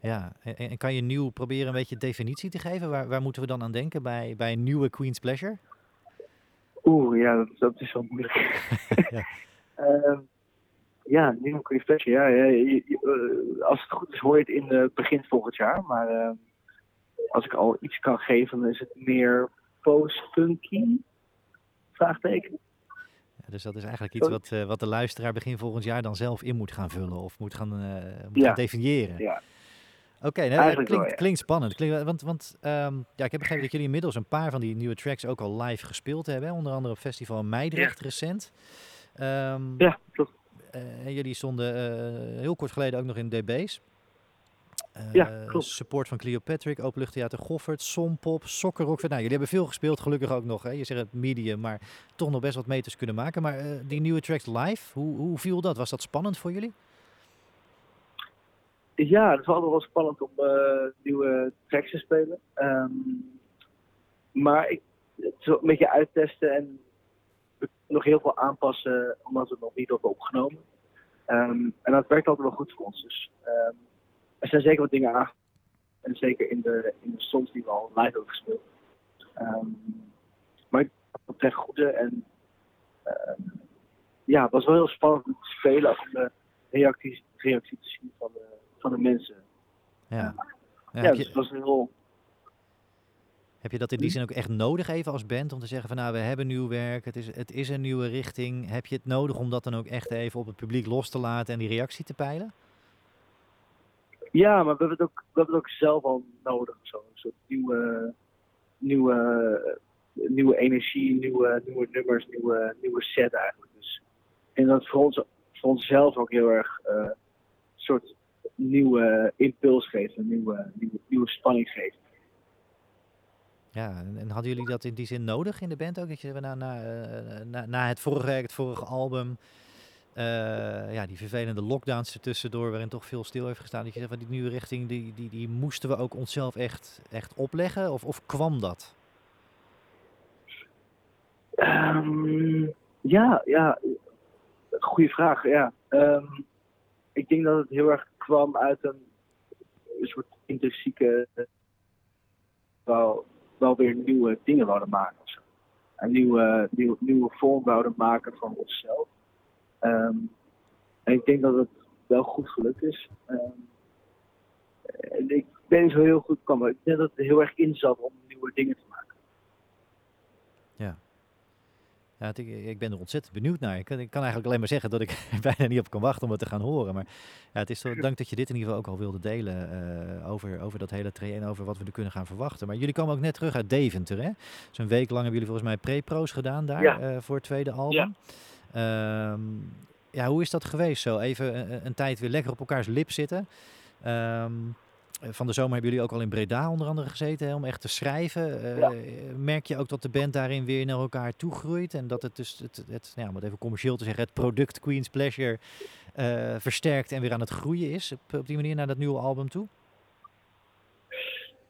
Ja, en, en kan je nieuw proberen een beetje definitie te geven? Waar, waar moeten we dan aan denken bij, bij een nieuwe Queen's Pleasure? Oeh, ja, dat, dat is wel moeilijk. Ja. Ehm, ja, nieuwe Queen's Pleasure. Ja, ja, je- je- eh, als het goed is hoor je het in het begin volgend jaar. Maar eh, als ik al iets kan geven, dan is het meer post-funky? Vraagteken. Ja, dus dat is eigenlijk iets wat, eh, wat de luisteraar begin volgend jaar dan zelf in moet gaan vullen of moet gaan, eh, moet Ja. gaan definiëren. Ja. Oké, nou, Eigenlijk klinkt, klinkt spannend. Klinkt, want want ehm, ja, ik heb begrepen dat jullie inmiddels een paar van die nieuwe tracks ook al live gespeeld hebben. hè? Onder andere op Festival Meidrecht recent. Ehm, Ja, klopt. eh, en jullie stonden heel kort geleden ook nog in DB's. Eh, Ja, klopt. Support van Cleopatrick, Openluchttheater Goffert, Sompop, Sokkerrock. Nou, jullie hebben veel gespeeld, gelukkig ook nog. Hè? Je zegt het medium, maar toch nog best wat meters kunnen maken. Maar eh, die nieuwe tracks live, hoe, hoe viel dat? Was dat spannend voor jullie? ja, het is altijd wel spannend om eh, nieuwe tracks te spelen. Ehm, maar ik, het is een beetje uittesten en nog heel veel aanpassen omdat we het nog niet hebben opgenomen. Ehm, en dat werkt altijd wel goed voor ons. Dus ehm, er zijn zeker wat dingen aan. En zeker in de, in de songs die we al live hebben gespeeld. Ehm, maar ik vond het echt goede en ehm, ja, het was wel heel spannend om te spelen om de reacties, reacties te zien van de, van de mensen. Ja. Ja, dus je, het was heel. heb je dat in die zin ook echt nodig even als band om te zeggen van nou we hebben nieuw werk, het is, het is een nieuwe richting. Heb je het nodig om dat dan ook echt even op het publiek los te laten en die reactie te peilen? Ja, maar we hebben het ook, we hebben het ook zelf al nodig. Zo. Een soort nieuwe, nieuwe, nieuwe energie, nieuwe, nieuwe nummers, nieuwe, nieuwe set eigenlijk. Dus denk dat voor ons, voor onszelf ook heel erg eh, een soort nieuwe impuls geeft, een nieuwe, nieuwe, nieuwe spanning geeft. Ja, en, en hadden jullie dat in die zin nodig in de band ook? Dat je na, eh, na, na het vorige het vorige album, eh, ja, die vervelende lockdowns ertussendoor, waarin toch veel stil heeft gestaan, dat je zegt van die nieuwe richting, die, die, die moesten we ook onszelf echt, echt opleggen? Of, of kwam dat? Ehm, ja, ja, goede vraag. Ja. Ehm, ik denk dat het heel erg kwam uit een, soort intrinsieke. wel, wel weer nieuwe dingen wouden maken. Een nieuwe, nieuwe, nieuwe vorm maken van onszelf. Ehm, en ik denk dat het wel goed gelukt is. Ehm, en ik ben niet zo heel goed maar ik denk dat het heel erg in zat om nieuwe dingen te maken. Ja, het- ik, ik ben er ontzettend benieuwd naar. Ik, kan- ik kan eigenlijk alleen maar zeggen dat ik er bijna niet op kan wachten om het te gaan horen. Maar ja, het is zo, dank dat je dit in ieder geval ook al wilde delen eh, over, over dat hele traject en over wat we er kunnen gaan verwachten. Maar jullie komen ook net terug uit Deventer, hè? Zo'n week lang hebben jullie volgens mij pre-pro's gedaan daar Ja. eh, voor het tweede album. Ja. Ja, hoe is dat geweest zo? Even een, een tijd weer lekker op elkaars lip zitten. Ehm, van de zomer hebben jullie ook al in Breda onder andere gezeten hè, om echt te schrijven. Eh, Ja. Merk je ook dat de band daarin weer naar elkaar toe groeit en dat het dus, het, het, nou, ja, om het even commercieel te zeggen, het product Queen's Pleasure eh, versterkt en weer aan het groeien is op, op die manier naar dat nieuwe album toe?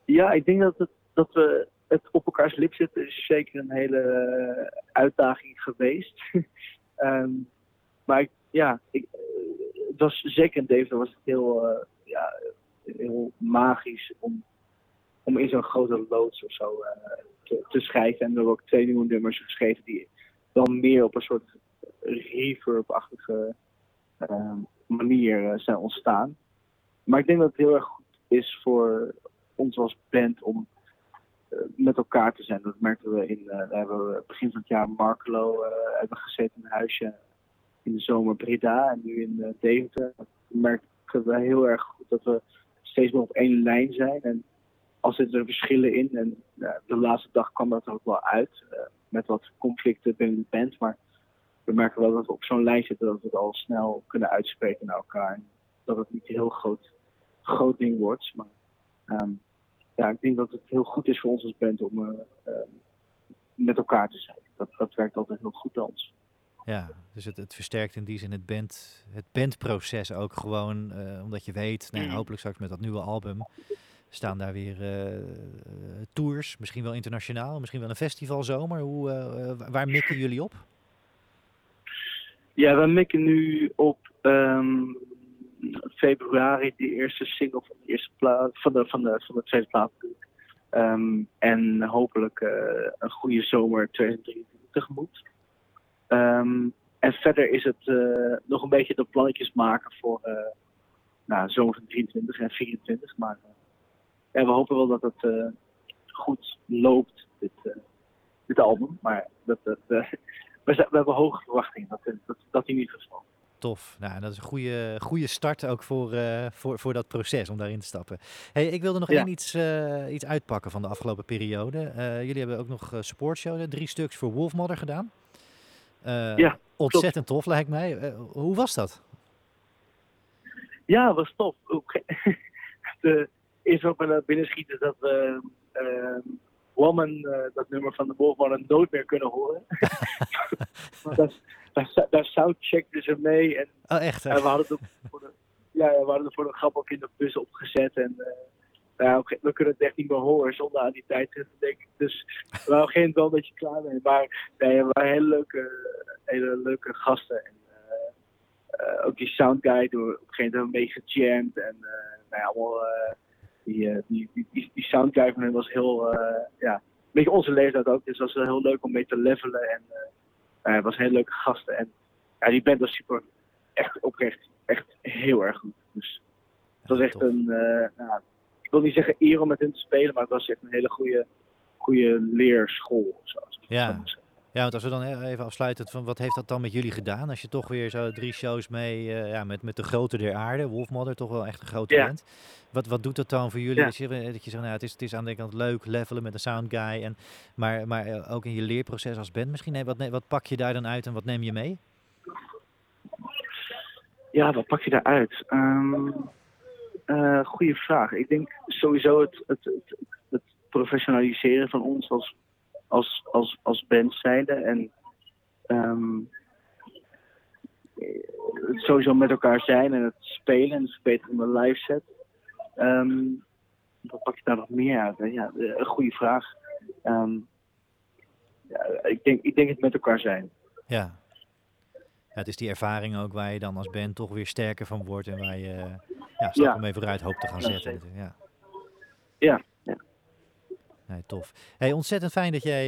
Ja, ik denk dat, het, dat we het op elkaars lip zitten is zeker een hele eh, uitdaging geweest. Ehm, maar ja, ik, eh, het was zeker in Deventer was het heel, eh, ja, heel magisch om, om in zo'n grote loods of zo eh, te, te schrijven. En we hebben ook twee nieuwe nummers geschreven die dan meer op een soort reverb-achtige eh, manier zijn ontstaan. Maar ik denk dat het heel erg goed is voor ons als band om met elkaar te zijn. Dat merkten we in, eh, daar hebben we begin van het jaar Markelo eh, hebben gezeten in een huisje in de zomer Breda en nu in eh, Deventer. Dat merken we heel erg goed dat we steeds meer op één lijn zijn. En al zitten er verschillen in, en de laatste dag kwam dat er ook wel uit, eh, met wat conflicten binnen de band, maar we merken wel dat we op zo'n lijn zitten dat we het al snel kunnen uitspreken naar elkaar. En dat het niet een heel groot, groot ding wordt, maar ehm, ja, ik denk dat het heel goed is voor ons als band om eh, eh, met elkaar te zijn. Dat, dat werkt altijd heel goed bij ons. Ja, dus het, het versterkt in die zin het, band, het bandproces ook gewoon, eh, omdat je weet, nou, ja, hopelijk straks met dat nieuwe album staan daar weer eh, tours, misschien wel internationaal, misschien wel een festivalzomer. Hoe, waar mikken jullie op? Ja, we mikken nu op ehm, februari de eerste single van de eerste van de, van de, van de tweede plaat. Ehm, en hopelijk eh, een goede zomer 2023 tegemoet. Ehm, en verder is het eh, nog een beetje de plannetjes maken voor eh nou, zomer van 23 en 24. Maar ja, we hopen wel dat het goed loopt, dit, dit album. Maar dat, we hebben hoge verwachtingen dat, dat, dat in ieder geval. Tof. Nou, dat is een goede, goede start ook voor, eh, voor, voor dat proces om daarin te stappen. Hey, ik wilde nog Ja. één iets, eh, iets uitpakken van de afgelopen periode. Eh, jullie hebben ook nog uh, supportshow, drie stuks voor Wolfmother gedaan. Ja, Ontzettend tof lijkt mij. Hoe was dat? Ja, dat was tof. De, eerst ook naar binnen schieten dat we Woman, eh, dat nummer van de Wolfman, nooit meer kunnen horen. Want daar, daar, soundcheckten ze mee en Oh, echt? hè? En we hadden het voor de, ja, we hadden er voor de grap ook in de bus opgezet. En eh, nou, we kunnen het echt niet meer horen zonder aan die tijd te denken. Dus we waren geen wel een beetje klaar mee. Maar nee, we waren hele leuke, hele leuke gasten. En, eh, eh, ook die soundguide, door op een gegeven moment mee gejamd. En nou ja, allemaal, die, die, die, die, van hem was heel, ja, een beetje onze leeftijd ook. Dus dat was wel heel leuk om mee te levelen. En het was hele leuke gasten. En ja, die band was super, echt oprecht, echt heel erg goed. Dus het was echt een, eh, nou, ik wil niet zeggen eer om met hen te spelen, maar het was echt een hele goede, goede leerschool. Zo, Ja. zo. Ja, want als we dan e- even afsluiten, van wat heeft dat dan met jullie gedaan? Als je toch weer zo drie shows mee, eh, ja, met, met de grote der aarde, Wolfmother, toch wel echt een grote Ja. band. Wat, wat doet dat dan voor jullie? Ja. Dat je, dat je zegt, nou, het is, het is aan de ene kant leuk, levelen met een sound guy, en, maar, maar eh, ook in je leerproces als band misschien. Nee, wat, wat pak je daar dan uit en wat neem je mee? Ja, wat pak je daaruit? Ehm eh goeie vraag. Ik denk sowieso het, het, het, het professionaliseren van ons als, als, als, als band zijnde. En ehm, eh, het sowieso met elkaar zijn en het spelen en het verbeteren van de live set. Ehm, wat pak je daar nog meer uit? hè? Ja, eh, een goede vraag. Ehm, ja, ik, denk, ik denk het met elkaar zijn. Ja. ja. Het is die ervaring ook waar je dan als band toch weer sterker van wordt en waar je eh, ja, stappen Ja. mee vooruit hoopt te gaan zetten. Ja, ja. Nee, tof. Hey, ontzettend fijn dat jij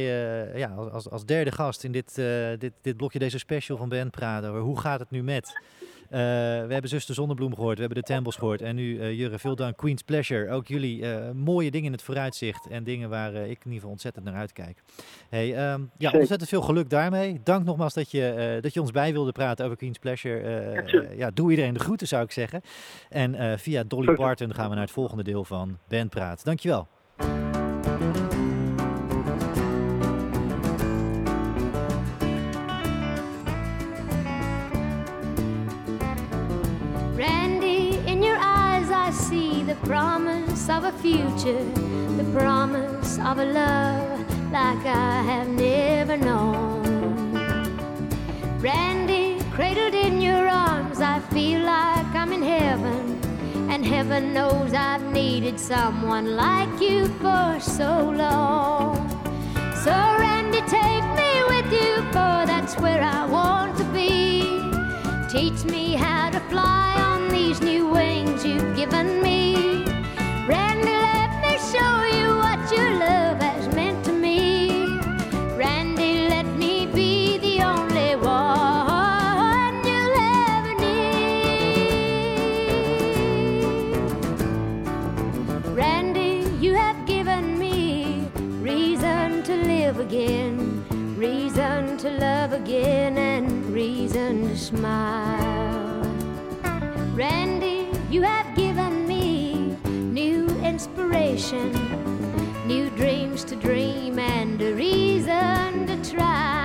eh, ja, als- als, derde gast in dit, eh, dit, dit blokje, deze special van Ben praten over hoe gaat het nu met. Eh, we hebben Zuster Zonnebloem gehoord, we hebben de Tempels gehoord en nu Jurre, veel dank. Queen's Pleasure, ook jullie mooie dingen in het vooruitzicht en dingen waar ik in ieder geval ontzettend naar uitkijk. Hey, ehm, ja, ontzettend veel geluk daarmee. Dank nogmaals dat je, dat je ons bij wilde praten over Queen's Pleasure. Ja, doe iedereen de groeten zou ik zeggen. En via Dolly. Parton gaan we naar het volgende deel van Ben Praat. Dankjewel. Promise of a future, the promise of a love like I have never known. Randy, cradled in your arms, I feel like I'm in heaven. And heaven knows I've needed someone like you for so long. So, Randy, take me with you, for that's where I want to be. Teach me how to fly on these new wings you've given me. Randy, let me show you what your love has meant to me. Randy, let me be the only one you'll ever need. Randy, you have given me reason to live again, reason to love again, and reason to smile. Randy, you have new dreams to dream, and a reason to try.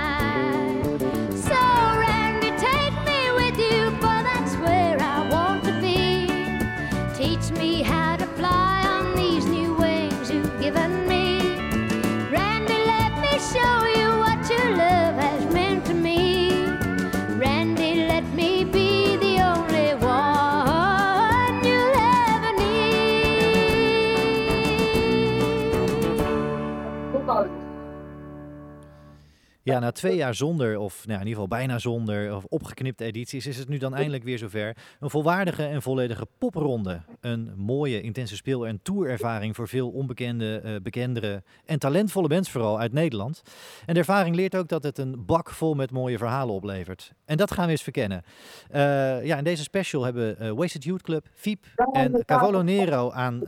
Ja, na twee jaar zonder, of nou, in ieder geval bijna zonder, of opgeknipte edities, is het nu dan eindelijk weer zover. Een volwaardige en volledige popronde. Een mooie, intense speel- en tourervaring voor veel onbekende, eh, bekendere en talentvolle bands vooral uit Nederland. En de ervaring leert ook dat het een bak vol met mooie verhalen oplevert. En dat gaan we eens verkennen. Eh, ja, in deze special hebben eh, Wasted Youth Club, Fiep en Cavolo Nero aan,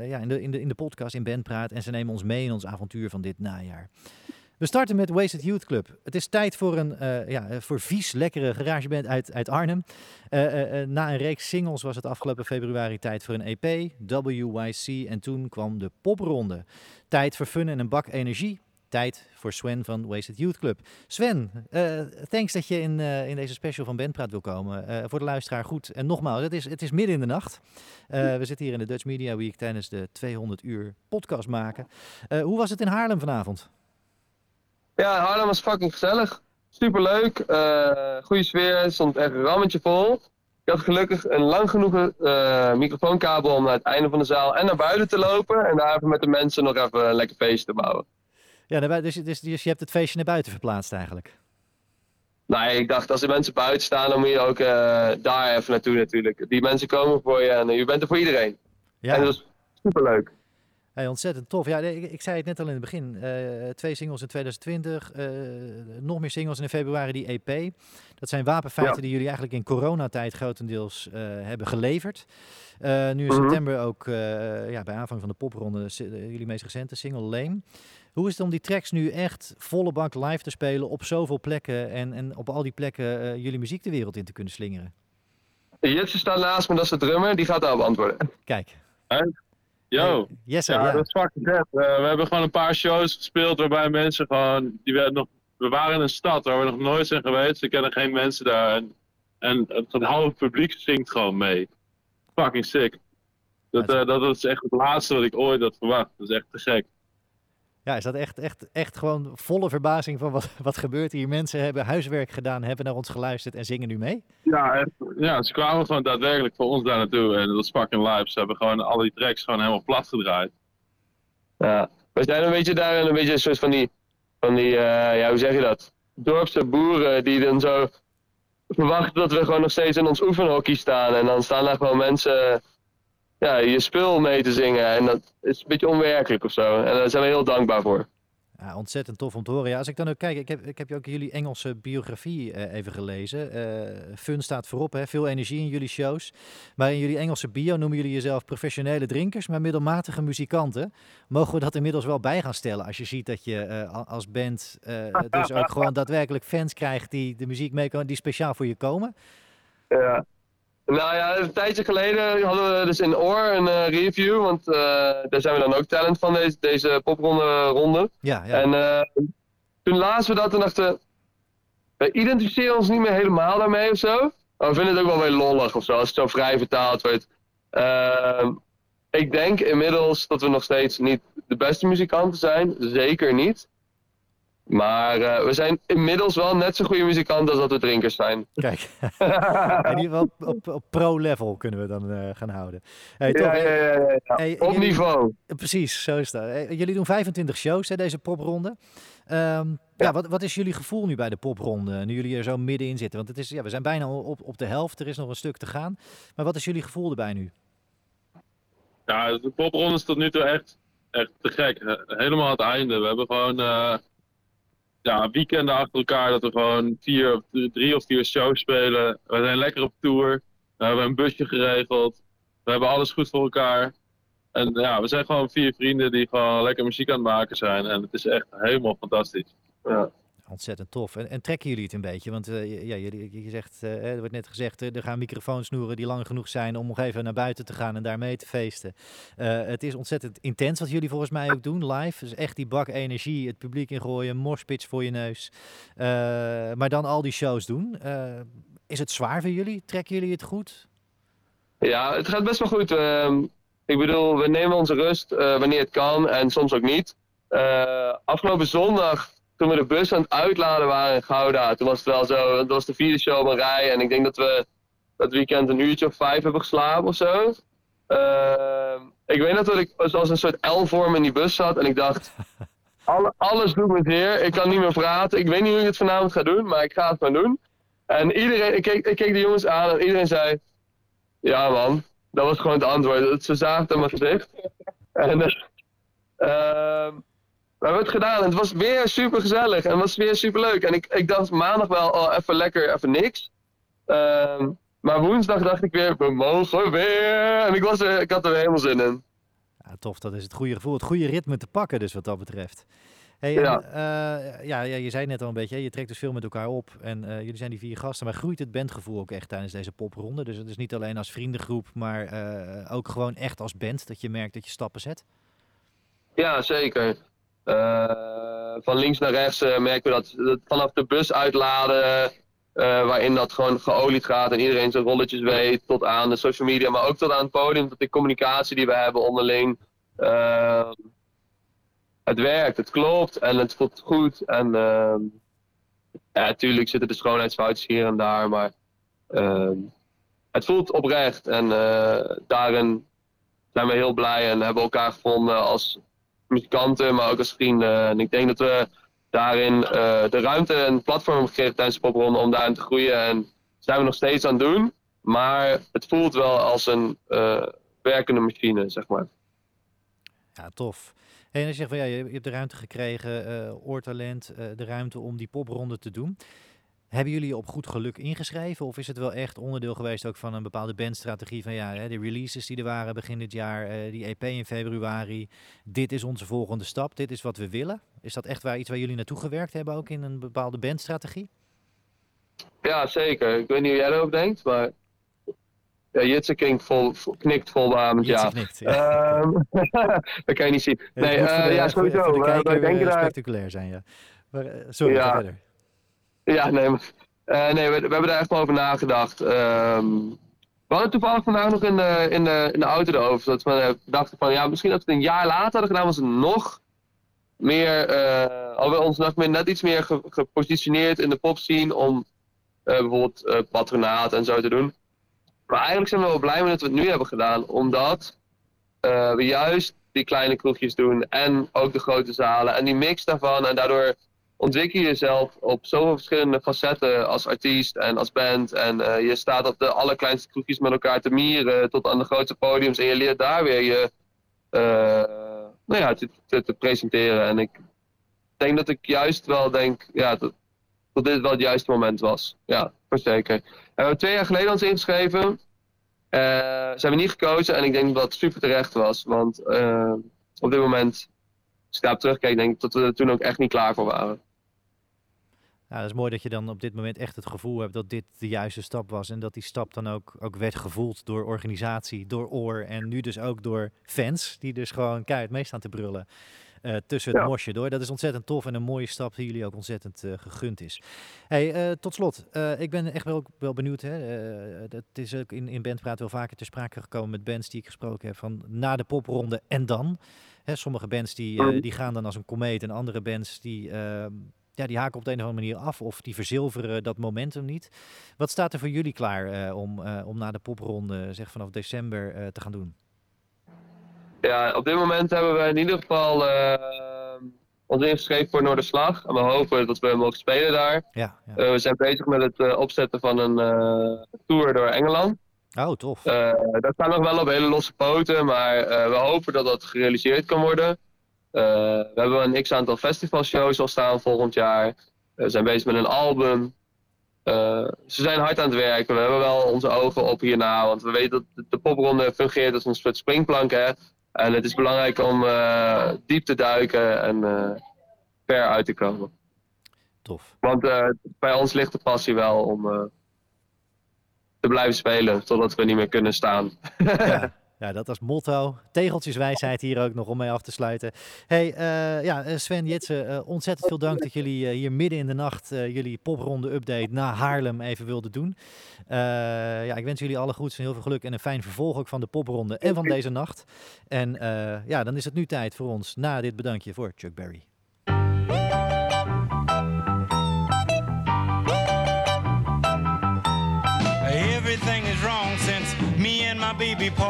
ja, in, de, in, de, in de podcast in Bandpraat. En ze nemen ons mee in ons avontuur van dit najaar. We starten met Wasted Youth Club. Het is tijd voor een eh, ja, eh, voor vies, lekkere garageband uit, uit Arnhem. Eh, na een reeks singles was het afgelopen februari tijd voor een EP, WYC. En toen kwam de popronde. Tijd voor fun en een bak energie. Tijd voor Sven van Wasted Youth Club. Sven, thanks dat je in, in deze special van Bandpraat wil komen. Voor de luisteraar goed. En nogmaals, het is, het is midden in de nacht. Eh, we zitten hier in de Dutch Media Week tijdens de 200 uur podcast maken. Hoe was het in Haarlem vanavond? Ja, Haarlem was fucking gezellig. Superleuk. eh goede sfeer. Er stond echt een rammetje vol. ik had gelukkig een lang genoeg eh, microfoonkabel om naar het einde van de zaal en naar buiten te lopen. En daar even met de mensen nog even een lekker feestje te bouwen. Ja, daarbij- dus, dus, dus je hebt het feestje naar buiten verplaatst eigenlijk. Nou, ik dacht, als de mensen buiten staan, dan moet je ook eh, daar even naartoe natuurlijk. Die mensen komen voor je en je bent er voor iedereen. Ja, En dat is superleuk. Hey, ontzettend tof. Ja, ik, ik zei het net al in het begin. eh, twee singles in 2020, eh, nog meer singles in februari, die EP. Dat zijn wapenfeiten Ja. die jullie eigenlijk in coronatijd grotendeels eh, hebben geleverd. Nu in Mhm. september ook ja, bij aanvang van de popronde jullie meest recente single Lame. Hoe is het om die tracks nu echt volle bak live te spelen op zoveel plekken en, en op al die plekken jullie muziek de wereld in te kunnen slingeren? Jitse staat naast me, dat is de drummer, die gaat daarop antwoorden. Kijk. Yo. Hey, Jesse, Ja, ja. dat is fucking vet. Eh, we hebben gewoon een paar shows gespeeld waarbij mensen gewoon... Die werden nog, we waren in een stad waar we nog nooit zijn geweest. We kennen geen mensen daar. En, en het, halve publiek zingt gewoon mee. Fucking sick. Dat, eh, dat is echt het laatste wat ik ooit had verwacht. Dat is echt te gek. Ja, is dat echt, echt, echt gewoon volle verbazing van wat, wat gebeurt hier? Mensen hebben huiswerk gedaan, hebben naar ons geluisterd en zingen nu mee? Ja, echt, ja, ze kwamen gewoon daadwerkelijk voor ons daar naartoe. En dat was fucking live. Ze hebben gewoon al die tracks gewoon helemaal plat gedraaid. Ja. We zijn een beetje daar een beetje een soort van die, van die eh, ja, hoe zeg je dat? Dorpse boeren die dan zo verwachten dat we gewoon nog steeds in ons oefenhockey staan. En dan staan daar gewoon mensen ja, je spul mee te zingen. En dat is een beetje onwerkelijk of zo. En daar zijn we heel dankbaar voor. Ja, ontzettend tof om te horen. Ja, als ik dan ook kijk, ik heb, ik heb ook jullie Engelse biografie eh, even gelezen. Eh, fun staat voorop, hè? veel energie in jullie shows. Maar in jullie Engelse bio noemen jullie jezelf professionele drinkers, maar middelmatige muzikanten. Mogen we dat inmiddels wel bij gaan stellen als je ziet dat je eh, als band dus ook gewoon daadwerkelijk fans krijgt die de muziek mee kan, die speciaal voor je komen? Ja. Nou ja, een tijdje geleden hadden we dus in Oor een eh, review. Want eh, daar zijn we dan ook talent van deze, deze popronde ronde. Ja, ja. En eh, toen lazen we dat en dachten we identificeren ons niet meer helemaal daarmee of zo. Maar we vinden het ook wel weer lollig of zo, als het zo vrij vertaald wordt. Ehm, ik denk inmiddels dat we nog steeds niet de beste muzikanten zijn. Zeker niet. Maar eh, we zijn inmiddels wel net zo goede muzikanten als dat we drinkers zijn. Kijk, in ieder geval op, op, op pro-level kunnen we dan eh, gaan houden. Hey, tof. Ja, ja, ja, ja, ja. Hey, Op jullie- niveau. Precies, zo is dat. Eh, Jullie doen 25 shows, hè, deze popronde. Ehm, ja, wat, wat is jullie gevoel nu bij de popronde, nu jullie er zo middenin zitten? Want het is, ja, we zijn bijna op, op de helft, er is nog een stuk te gaan. Maar wat is jullie gevoel erbij nu? Ja, de popronde is tot nu toe echt, echt te gek. He- Helemaal aan het einde. We hebben gewoon eh, ja, weekenden achter elkaar dat we gewoon vier, drie of vier shows spelen. We zijn lekker op tour. We hebben een busje geregeld. We hebben alles goed voor elkaar. En ja, we zijn gewoon vier vrienden die gewoon lekker muziek aan het maken zijn. En het is echt helemaal fantastisch. Ja. Ontzettend tof. En, en trekken jullie het een beetje? Want eh, ja, jullie, je zegt, eh, er wordt net gezegd, eh, er gaan microfoonsnoeren die lang genoeg zijn om nog even naar buiten te gaan en daar mee te feesten. Het is ontzettend intens wat jullie volgens mij ook doen, live. Dus echt die bak energie, het publiek ingooien, morspits voor je neus. Maar dan al die shows doen. Is het zwaar voor jullie? Trekken jullie het goed? Ja, het gaat best wel goed. Ehm, ik bedoel, we nemen onze rust wanneer het kan en soms ook niet. Afgelopen zondag, toen we de bus aan het uitladen waren in Gouda, toen was het wel zo, dat was de vierde show op een rij. En ik denk dat we dat weekend een uurtje of vijf hebben geslapen of zo. Ehm, ik weet nog dat ik zoals een soort L-vorm in die bus zat en ik dacht, alle, alles doet me zeer. Ik kan niet meer praten. Ik weet niet hoe ik het vanavond ga doen, maar ik ga het maar doen. En iedereen, ik keek, ik keek de jongens aan en iedereen zei, ja man, dat was gewoon het antwoord. Ze zagen het aan mijn gezicht. En eh, ehm, we hebben het gedaan en het was weer super gezellig en het was weer super leuk. En ik, ik dacht maandag wel oh, even lekker, even niks. Ehm, maar woensdag dacht ik weer, we mogen weer. En ik, was er, ik had er helemaal zin in. Ja, tof, dat is het goede gevoel, het goede ritme te pakken dus wat dat betreft. Hey, Ja. en, eh, ja, ja, je zei net al een beetje, je trekt dus veel met elkaar op en eh, jullie zijn die vier gasten, maar groeit het bandgevoel ook echt tijdens deze popronde? Dus het is niet alleen als vriendengroep, maar eh, ook gewoon echt als band, dat je merkt dat je stappen zet? Ja, zeker. Eh, van links naar rechts eh, merken we dat, vanaf de bus uitladen, eh, waarin dat gewoon geolied gaat en iedereen zijn rolletjes weet, tot aan de social media, maar ook tot aan het podium, tot de communicatie die we hebben onderling. Het werkt, het klopt en het voelt goed. En ehm, natuurlijk zitten de schoonheidsfoutjes hier en daar, maar ehm, het voelt oprecht. En daarin zijn we heel blij en hebben elkaar gevonden als muzikanten, maar ook als vrienden. En ik denk dat we daarin eh, de ruimte en platform gekregen tijdens de popronde om daarin te groeien. En zijn we nog steeds aan het doen. Maar het voelt wel als een eh, werkende machine, zeg maar. Ja, tof. En je zegt van ja, je hebt de ruimte gekregen, eh oortalent, de ruimte om die popronde te doen. Hebben jullie je op goed geluk ingeschreven? Of is het wel echt onderdeel geweest ook van een bepaalde bandstrategie van ja, hè, de releases die er waren begin dit jaar, eh, die EP in februari. Dit is onze volgende stap, dit is wat we willen. Is dat echt waar iets waar jullie naartoe gewerkt hebben ook in een bepaalde bandstrategie? Ja, zeker. Ik weet niet hoe jij erover denkt, maar ja, Jitse vol, knikt vol beamend, Jitse ja. knikt, Ehm, dat kan je niet zien. Het Nee, eh, de- ja, sowieso. De We- kijker denken eh, daar spectaculair zijn, ja. Maar, eh, sorry, Ja. verder. Ja, nee, eh, nee we, hebben daar echt over nagedacht. Ehm, we hadden toevallig vandaag nog in de, in de, in de auto erover. Dat we eh, dachten van, ja, misschien dat we het een jaar later hadden gedaan, was het nog meer, eh hadden we ons nog meer, net iets meer ge- gepositioneerd in de popscene om eh, bijvoorbeeld eh, patronaat en zo te doen. Maar eigenlijk zijn we wel blij met dat we het nu hebben gedaan, omdat eh, we juist die kleine kroegjes doen en ook de grote zalen en die mix daarvan. En daardoor ontwikkel je jezelf op zoveel verschillende facetten als artiest en als band. En eh, je staat op de allerkleinste kroegjes met elkaar te mieren tot aan de grootste podiums. En je leert daar weer je eh, nou ja, te, te, te presenteren. En ik denk dat ik juist wel denk ja, dat, dat dit wel het juiste moment was. Ja, voor zeker. En we hebben twee jaar geleden ons ingeschreven. Eh, zijn we niet gekozen en ik denk dat dat super terecht was. Want op dit moment, als ik daarop terugkijk, denk ik dat we er toen ook echt niet klaar voor waren. Ja, dat is mooi dat je dan op dit moment echt het gevoel hebt dat dit de juiste stap was. En dat die stap dan ook, ook werd gevoeld door organisatie, door oor en nu dus ook door fans. Die dus gewoon keihard mee staan te brullen eh, tussen het Ja. mosje door. Dat is ontzettend tof en een mooie stap die jullie ook ontzettend eh, gegund is. Hey, eh, tot slot, ik ben echt wel, wel benieuwd. Hè? dat is ook in, in Bandpraat wel vaker ter sprake gekomen met bands die ik gesproken heb. Van na de popronde en dan. Hè, sommige bands die, Mhm. die gaan dan als een komeet en andere bands die... ja, die haken op de een of andere manier af of die verzilveren dat momentum niet. Wat staat er voor jullie klaar eh, om, eh, om na de popronde, zeg vanaf december, eh, te gaan doen? Ja, op dit moment hebben we in ieder geval ons ingeschreven voor Noorderslag. En we hopen dat we mogen spelen daar. Ja, ja. We zijn bezig met het opzetten van een tour door Engeland. Oh, tof. Dat staat nog wel op hele losse poten, maar we hopen dat dat gerealiseerd kan worden. Eh, we hebben een x-aantal festivalshows al staan volgend jaar. We zijn bezig met een album. Eh, ze zijn hard aan het werken. We hebben wel onze ogen op hierna, want we weten dat de- de popronde fungeert als een soort springplank. Hè? En het is belangrijk om eh, diep te duiken en eh, ver uit te komen. Tof. Want eh, bij ons ligt de passie wel om eh, te blijven spelen totdat we niet meer kunnen staan. Ja, ja, dat als motto. Tegeltjeswijsheid hier ook nog om mee af te sluiten. Hey, eh, ja, eh, Sven, Jitse, eh, ontzettend veel dank dat jullie hier midden in de nacht jullie popronde update na Haarlem even wilden doen. Ja, ik wens jullie alle goeds en heel veel geluk en een fijn vervolg ook van de popronde en van deze nacht. En ja, dan is het nu tijd voor ons na dit bedankje voor Chuck Berry.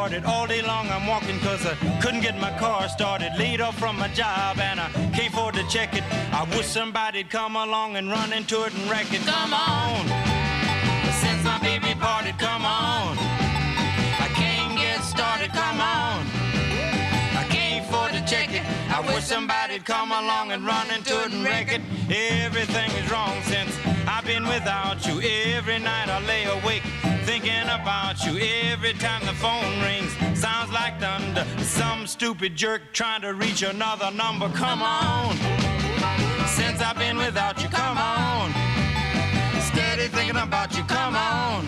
Parted. All day long I'm walking cause I couldn't get my car started. Laid off from my job and I can't afford to check it. I wish somebody'd come along and run into it and wreck it. Come on. Since my baby parted, come on. I can't get started, come on. I can't afford to check it. I wish somebody'd come along and run into it and wreck it. Everything is wrong since I've been without you. Every night I lay awake thinking about you. Every time the phone rings, sounds like thunder. Some stupid jerk trying to reach another number. Come on. Since I've been without you, come on. Steady thinking about you, come on.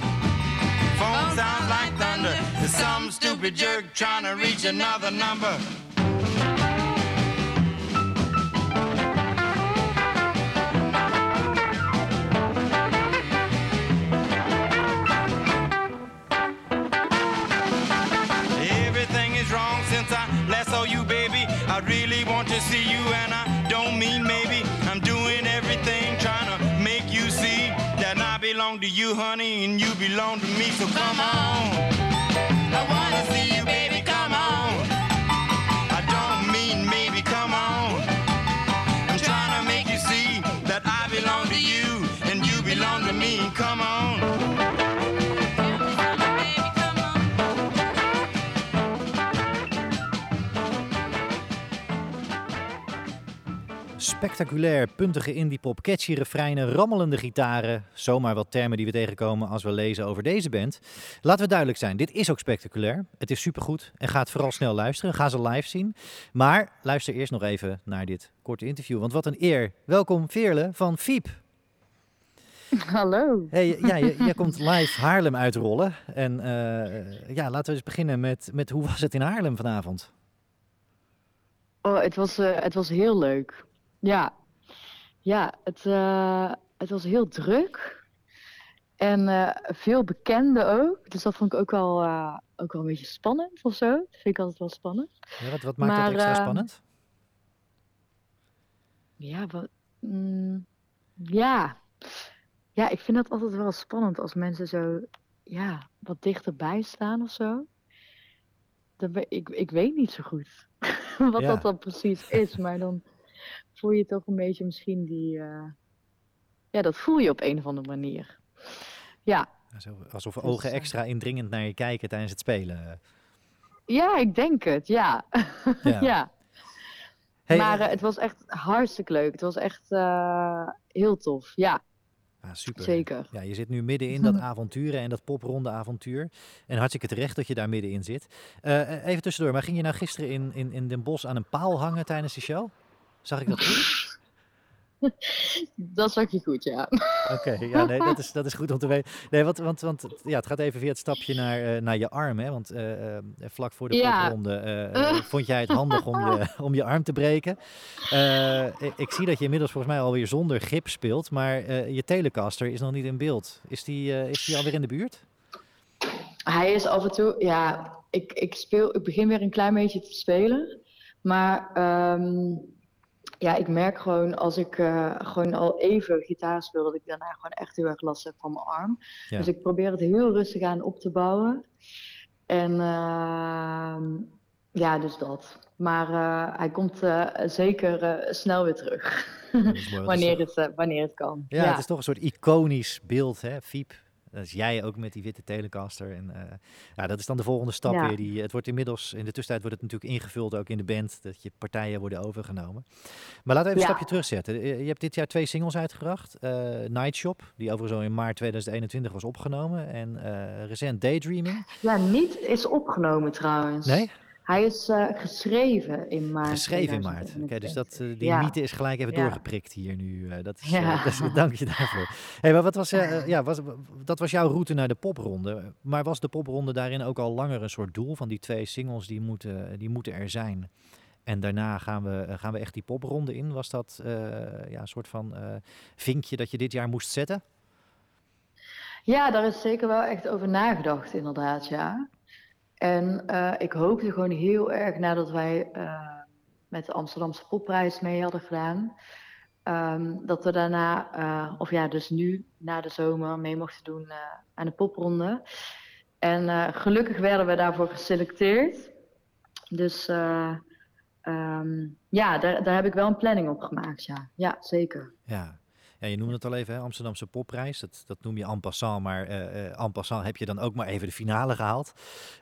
Phone sounds like thunder. Some stupid jerk trying to reach another number. Belong to you, honey, and you belong to me. So come on. I Spectaculair, puntige indiepop, catchy refreinen, rammelende gitaren. Zomaar wat termen die we tegenkomen als we lezen over deze band. Laten we duidelijk zijn, dit is ook spectaculair. Het is supergoed en gaat vooral snel luisteren. Ga ze live zien. Maar luister eerst nog even naar dit korte interview. Want wat een eer. Welkom Veerle van Fiep. Hallo. Hey, ja, je- jij komt live Haarlem uitrollen. En eh, ja, laten we eens beginnen met, met hoe was het in Haarlem vanavond? Oh, het was, eh, het was heel leuk. Ja, ja het, eh, het was heel druk. En eh, veel bekenden ook. Dus dat vond ik ook wel, eh, ook wel een beetje spannend of zo. Dat vind ik altijd wel spannend. Ja, wat, wat maakt Maar, dat extra spannend? Ja, wat, mm, ja. ja, ik vind dat altijd wel spannend als mensen zo ja, wat dichterbij staan of zo. Dan ik, ik weet niet zo goed wat Ja. dat dan precies is, maar dan voel je toch een beetje misschien die. eh, ja, dat voel je op een of andere manier. Ja, Alsof dus, ogen eh, extra indringend naar je kijken tijdens het spelen. ja ik denk het, ja. Ja. ja. Hey, maar eh, het was echt hartstikke leuk. Het was echt heel tof, ja. Ah, super. Zeker. Ja, je zit nu midden in dat avonturen en dat popronde avontuur. En hartstikke terecht dat je daar middenin zit. Even tussendoor, maar ging je nou gisteren in, in, in Den Bosch aan een paal hangen tijdens de show? Zag ik dat goed? Dat zag je goed, ja. Oké, ja, nee, dat is, dat is goed om te weten. Nee, want, want, want ja, het gaat even via het stapje naar, eh, naar je arm. Hè? Want eh, eh, vlak voor de Ja. eh, vond jij het handig om je, om je arm te breken. Ik, zie dat je inmiddels volgens mij alweer zonder gips speelt. Maar je Telecaster is nog niet in beeld. Is die, is die alweer in de buurt? Hij is af en toe, ja, ik, ik speel, ik begin weer een klein beetje te spelen. Maar ehm, ja, ik merk gewoon als ik eh, gewoon al even gitaar speel, dat ik daarna gewoon echt heel erg last heb van mijn arm. Ja. Dus ik probeer het heel rustig aan op te bouwen. En ehm, ja, dus dat. Maar eh, hij komt eh, zeker snel weer terug. Wanneer, het, wanneer het kan. Ja, het is toch een soort iconisch beeld, hè, Fiep. Dat is jij ook met die witte Telecaster. En eh, ja, dat is dan de volgende stap Ja. weer. Die, het wordt inmiddels, in de tussentijd wordt het natuurlijk ingevuld ook in de band. Dat je partijen worden overgenomen. Maar laten we even een stapje terugzetten. Eh, Je hebt dit jaar twee singles uitgebracht. Eh Night Shop, die overigens al in maart 2021 was opgenomen. En eh, recent Daydreaming. Ja, niet is opgenomen trouwens. Nee? Hij is eh, geschreven in maart. Geschreven in maart. Oké, dus dat, eh, die Ja. mythe is gelijk even Ja. doorgeprikt hier nu. eh, dat is, Ja. dat is- dank je daarvoor. Hey, maar wat was, ja, was, dat was jouw route naar de popronde. Maar was de popronde daarin ook al langer een soort doel van die twee singles die moeten, die moeten er zijn? En daarna gaan we, gaan we echt die popronde in. Was dat ja, een soort van vinkje dat je dit jaar moest zetten? Ja, daar is zeker wel echt over nagedacht, inderdaad, ja. En eh, ik hoopte gewoon heel erg nadat wij eh, met de Amsterdamse Popprijs mee hadden gedaan, ehm, dat we daarna, eh, of ja, dus nu na de zomer mee mochten doen aan de popronde. En gelukkig werden we daarvoor geselecteerd. Dus eh, ehm, ja, daar, daar heb ik wel een planning op gemaakt, ja. Ja, zeker. Ja. Ja, je noemde het al even, hè, Amsterdamse popprijs. Dat, dat noem je en passant, maar eh, en passant heb je dan ook maar even de finale gehaald.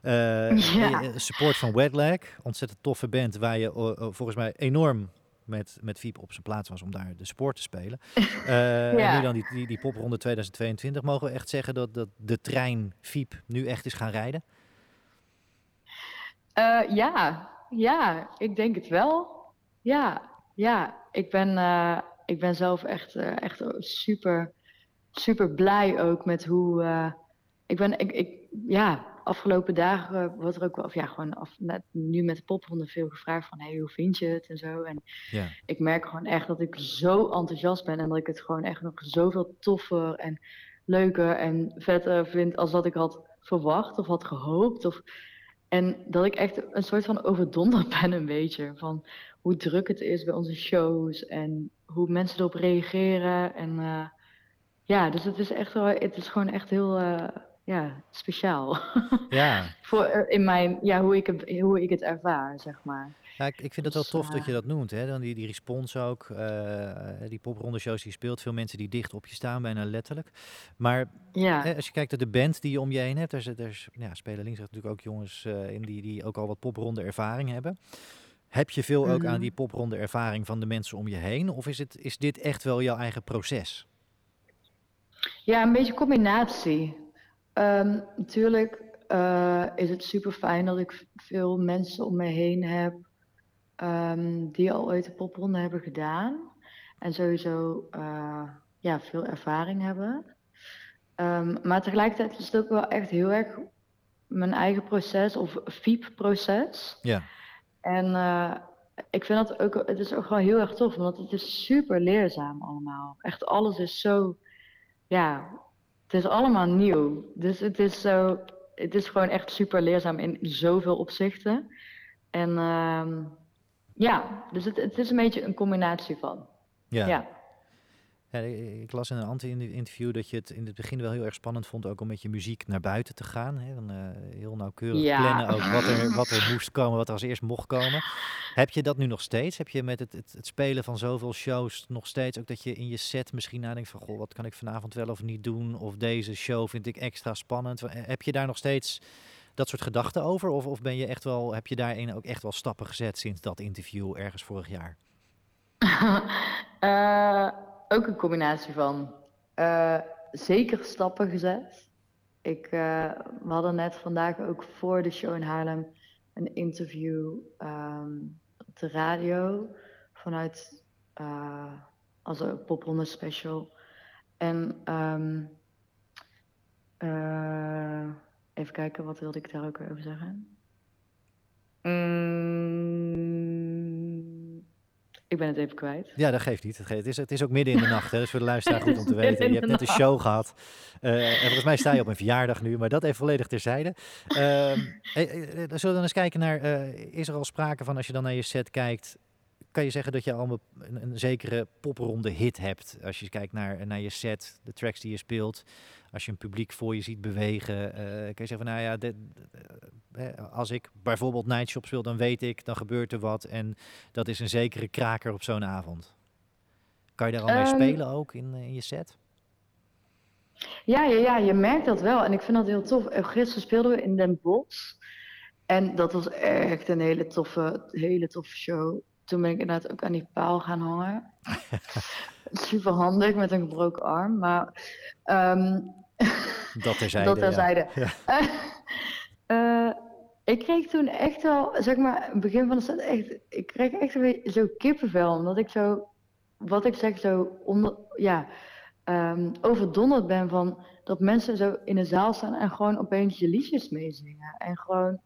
Eh, Ja. Support van Wetlag, ontzettend toffe band waar je volgens mij enorm met, met Viep op zijn plaats was om daar de support te spelen. En nu dan die, die, die popronde 2022, mogen we echt zeggen dat, dat de trein Viep nu echt is gaan rijden? Ja, ja, ik denk het wel. Ja, ja. Ik ben, ik ben zelf echt, eh, echt super, super blij ook met hoe. eh, ik ben, ik, ik, ja, afgelopen dagen wordt er ook wel, of ja, gewoon af, nu met de popronde veel gevraagd van, hey, hoe vind je het en zo. En Ja. ik merk gewoon echt dat ik zo enthousiast ben en dat ik het gewoon echt nog zoveel toffer en leuker en vetter vind als wat ik had verwacht of had gehoopt. Of, en dat ik echt een soort van overdonderd ben een beetje van hoe druk het is bij onze shows en hoe mensen erop reageren. En eh, ja, dus het is echt wel, het is gewoon echt heel eh, ja, speciaal. Ja. Voor eh, in mijn, ja, hoe ik het, hoe ik het ervaar, zeg maar. Ja, ik, ik vind het wel Dus, tof dat je dat noemt. Hè? Dan die, die respons ook. eh, die popronde shows die je speelt. Veel mensen die dicht op je staan, bijna letterlijk. Maar Ja. hè, als je kijkt naar de band die je om je heen hebt. Daar, daar ja, spelen links natuurlijk ook jongens in die, die ook al wat popronde ervaring hebben. Heb je veel ook aan Mhm. die popronde ervaring van de mensen om je heen? Of is, het, is dit echt wel jouw eigen proces? Ja, een beetje combinatie. Ehm, natuurlijk eh, is het super fijn dat ik veel mensen om me heen heb ehm, die al ooit de popronde hebben gedaan. En sowieso eh, ja, veel ervaring hebben. Ehm, maar tegelijkertijd is het ook wel echt heel erg mijn eigen proces of FIEP-proces. Ja. En eh, ik vind dat ook, het is ook gewoon heel erg tof, want het is super leerzaam allemaal. Echt alles is zo, ja, het is allemaal nieuw. Dus het is zo, het is gewoon echt super leerzaam in zoveel opzichten. En ehm, ja, dus het, het is een beetje een combinatie van. Ja. ja. Ja, ik las in een anti-interview dat je het in het begin wel heel erg spannend vond ook om met je muziek naar buiten te gaan. Hè? Dan, eh, heel nauwkeurig Ja. plannen ook wat er, wat er moest komen, wat er als eerst mocht komen. Heb je dat nu nog steeds? Heb je met het, het, het spelen van zoveel shows nog steeds ook dat je in je set misschien nadenkt van, goh, wat kan ik vanavond wel of niet doen? Of deze show vind ik extra spannend. Wa- Heb je daar nog steeds dat soort gedachten over? Of, of ben je echt wel, heb je daarin ook echt wel stappen gezet sinds dat interview ergens vorig jaar? Eh, ook een combinatie van. eh, zeker stappen gezet. Ik, eh, we hadden net vandaag ook voor de show in Haarlem een interview ehm, op de radio vanuit eh, als een special. En ehm, eh, even kijken, wat wilde ik daar ook over zeggen? Mm, ik ben het even kwijt. Ja, dat geeft niet. Het, is, het is ook midden in de nacht, hè? dus voor de luisteraar goed om te weten. Je hebt net een show gehad. Eh, en volgens mij sta je op een verjaardag nu, maar dat even volledig terzijde. Eh, zullen we dan eens kijken naar, is er al sprake van, als je dan naar je set kijkt, kan je zeggen dat je al een, een zekere popronde hit hebt? Als je kijkt naar, naar je set, de tracks die je speelt, als je een publiek voor je ziet bewegen, eh, kan je zeggen van, nou ja, dit, eh, eh, als ik bijvoorbeeld Nightshop speel, dan weet ik, dan gebeurt er wat en dat is een zekere kraker op zo'n avond. Kan je daar al mee Ehm, spelen ook in, in je set? Ja, ja, ja, je merkt dat wel. En ik vind dat heel tof. Gisteren speelden we in Den Bosch. En dat was echt een hele toffe, hele toffe show. Toen ben ik inderdaad ook aan die paal gaan hangen. Super handig met een gebroken arm. Maar ehm, Dat terzijde. dat terzijde. Ja. Eh, ik kreeg toen echt wel, zeg maar, begin van de set echt, ik kreeg echt een beetje zo kippenvel, omdat ik zo, wat ik zeg, zo onder, ja, ehm, overdonderd ben van dat mensen zo in de zaal staan en gewoon opeens je liedjes meezingen. En gewoon,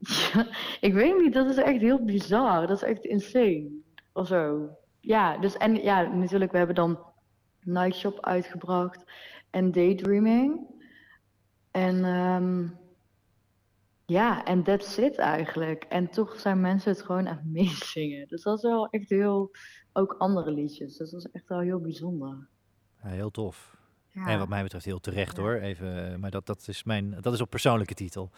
ja, ik weet niet, dat is echt heel bizar, dat is echt insane, of zo. Ja, dus en ja, natuurlijk, we hebben dan Nightshop uitgebracht en Daydreaming. En ehm, ja, en that's it eigenlijk. En toch zijn mensen het gewoon aan het meezingen. Dus dat is wel echt heel, ook andere liedjes. Dus dat is echt wel heel bijzonder. Ja, heel tof. Ja. En wat mij betreft heel terecht hoor. Even, eh, maar dat, dat, is mijn, dat is op persoonlijke titel.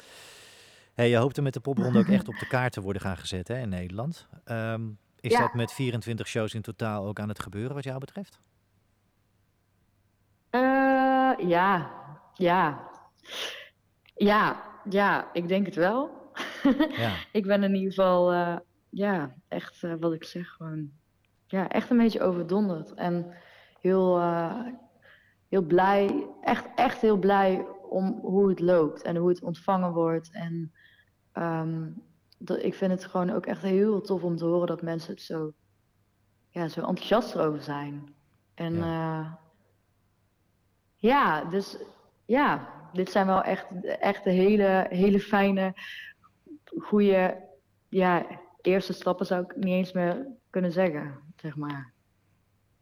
Hey, je hoopt er met de popronde ook echt op de kaart te worden gaan gezet hè, in Nederland. Ehm, is Ja. dat met 24 shows in totaal ook aan het gebeuren wat jou betreft? Eh, ja, ja. Ja, ja, ik denk het wel. Ja. Ik ben in ieder geval, eh, ja, echt eh, wat ik zeg, gewoon, ja, echt een beetje overdonderd. En heel, heel blij, echt, echt heel blij om hoe het loopt en hoe het ontvangen wordt. En ehm, dat, ik vind het gewoon ook echt heel tof om te horen dat mensen het zo, ja, zo enthousiast erover zijn. En ja, ja dus ja, dit zijn wel echt, echt de hele, hele fijne, goede, ja, eerste stappen zou ik niet eens meer kunnen zeggen, zeg maar.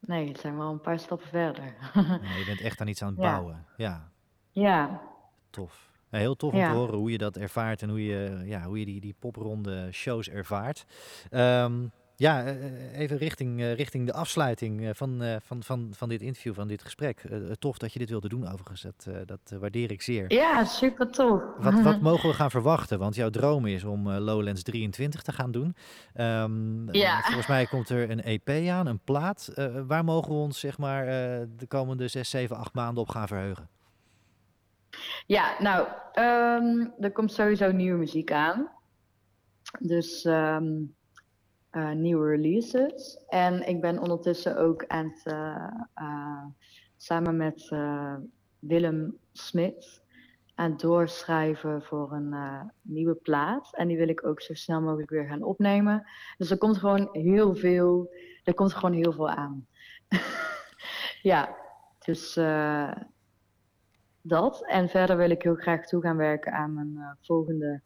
Nee, het zijn wel een paar stappen verder. Je bent echt aan iets aan het bouwen. Ja, ja, tof. Ja, heel tof om Ja. te horen hoe je dat ervaart en hoe je, ja, hoe je die, die popronde shows ervaart. Ehm, Ja, eh, even richting, eh, richting de afsluiting eh, van, eh, van, van, van dit interview, van dit gesprek. Eh, eh, tof dat je dit wilde doen overigens, dat, eh, dat eh, waardeer ik zeer. Ja, super tof. Wat, wat mogen we gaan verwachten? Want jouw droom is om eh, Lowlands 23 te gaan doen. Ehm, eh, Ja. volgens mij komt er een EP aan, een plaat. Eh, waar mogen we ons zeg maar, eh, de komende 6, 7, 8 maanden op gaan verheugen? Ja, nou, ehm, er komt sowieso nieuwe muziek aan. Dus ehm, eh, nieuwe releases. En ik ben ondertussen ook aan het, eh, eh, samen met Willem Smit, aan het doorschrijven voor een nieuwe plaat. En die wil ik ook zo snel mogelijk weer gaan opnemen. Dus er komt gewoon heel veel, er komt gewoon heel veel aan. ja, dus dat. En verder wil ik heel graag toe gaan werken aan mijn eh, volgende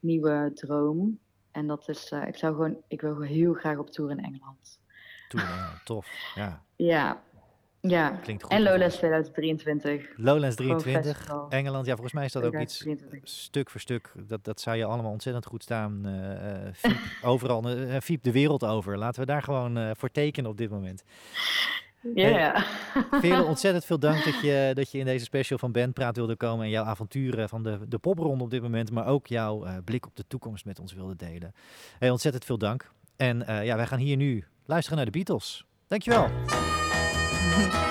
nieuwe droom. En dat is, eh, ik zou gewoon, ik wil gewoon heel graag op tour in Engeland. Eh, tof. Ja. Ja, ja. Klinkt goed, En Lowlands 2023. Lowlands Gewoon 23, festival. Engeland. Ja, volgens mij is dat ook iets 2023. stuk voor stuk. Dat, dat zou je allemaal ontzettend goed staan. eh eh, Fiep, overal. eh, Fiep de wereld over. Laten we daar gewoon voor tekenen op dit moment. Ja. Veerle, ontzettend veel dank dat je, dat je in deze special van Bandpraat wilde komen. En jouw avonturen van de, de popronde op dit moment. Maar ook jouw eh, blik op de toekomst met ons wilde delen. Hey, ontzettend veel dank. En eh, ja, wij gaan hier nu luisteren naar de Beatles. Dankjewel.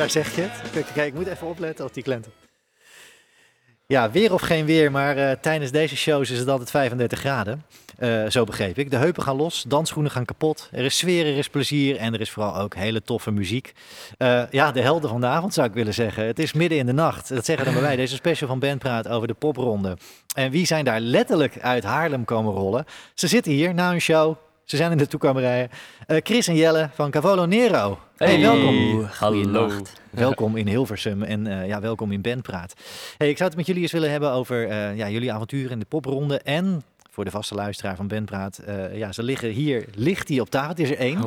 Daar zeg je het. Kijk, ik moet even opletten op die klenten. Ja, weer of geen weer, maar eh, tijdens deze shows is het altijd 35 graden. Eh, zo begreep ik. De heupen gaan los, dansschoenen gaan kapot. Er is sfeer, er is plezier en er is vooral ook hele toffe muziek. Eh, ja, de helden van de avond zou ik willen zeggen. Het is midden in de nacht. Dat zeggen dan bij wij. Deze special van Ben praat over de popronde. En wie zijn daar letterlijk uit Haarlem komen rollen? Ze zitten hier na een show. Ze zijn in de toekomerijen. Eh, Chris en Jelle van Cavolo Nero. Hey, Hey, welkom. goeienacht. Welkom in Hilversum en eh, ja, welkom in Bandpraat. Hey, ik zou het met jullie eens willen hebben over eh, ja, jullie avonturen in de popronde. En voor de vaste luisteraar van Bandpraat, eh, ja, ze liggen hier, ligt die op tafel. Het is er één.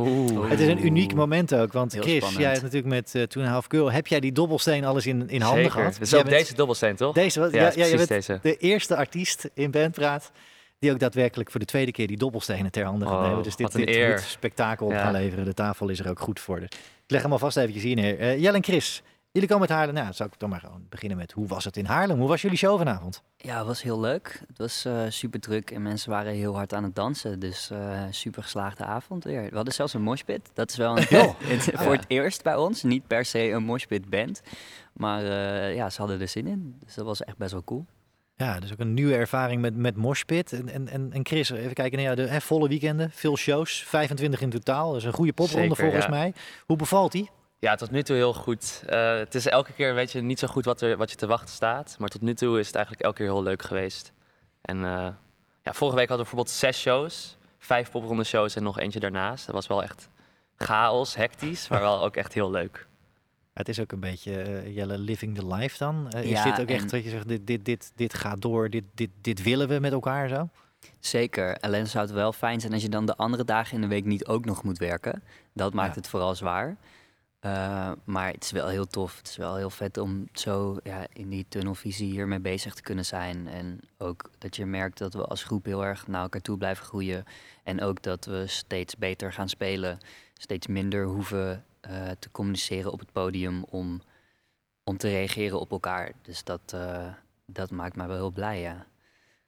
Het is een uniek moment ook, want Heel Chris, spannend. jij hebt natuurlijk met uh, a Half Girl, heb jij die dobbelsteen alles in, in handen Zeker. gehad? Het is Jij ook bent- deze dobbelsteen, toch? Deze, wat- Ja, je bent deze. de eerste artiest in Bandpraat die ook daadwerkelijk voor de tweede keer die dobbelstenen ter hande gaat Oh, nemen. Dus dit, een dit eer. moet spektakel op Ja. gaan leveren. De tafel is er ook goed voor. Dus ik leg hem alvast eventjes hier neer. Eh Jelle en Chris, jullie komen uit Haarlem. Nou, zou ik dan maar gewoon beginnen met hoe was het in Haarlem? Hoe was jullie show vanavond? Ja, het was heel leuk. Het was eh, super druk en mensen waren heel hard aan het dansen. Dus eh, super geslaagde avond weer. We hadden zelfs een moshpit. Dat is wel een, het- Ah, voor ja. het eerst bij ons. Niet per se een moshpit band. Maar eh, ja, ze hadden er zin in. Dus dat was echt best wel cool. Ja, dus ook een nieuwe ervaring met, met Moshpit. En, en, en, en Chris, even kijken naar jou. De hè, volle weekenden, veel shows, 25 in totaal. Dat is een goede popronde Zeker, volgens ja. mij. Hoe bevalt die? Ja, tot nu toe heel goed. Eh, het is elke keer weet je niet zo goed wat, er, wat je te wachten staat. Maar tot nu toe is het eigenlijk elke keer heel leuk geweest. En eh, ja, vorige week hadden we bijvoorbeeld zes shows. Vijf popronde shows en nog eentje daarnaast. Dat was wel echt chaos, hectisch, maar wel ook echt heel leuk. Het is ook een beetje eh, Jelle living the life dan. Eh, is Ja, dit ook echt dat je zegt, dit, dit, dit, dit gaat door, dit, dit, dit willen we met elkaar zo? Zeker. Alleen zou het wel fijn zijn als je dan de andere dagen in de week niet ook nog moet werken. Dat maakt Ja. het vooral zwaar. Eh, maar het is wel heel tof. Het is wel heel vet om zo ja, in die tunnelvisie hiermee bezig te kunnen zijn. En ook dat je merkt dat we als groep heel erg naar elkaar toe blijven groeien. En ook dat we steeds beter gaan spelen. Steeds minder hoeven eh, te communiceren op het podium om, om te reageren op elkaar. Dus dat, eh, dat maakt mij wel heel blij, ja.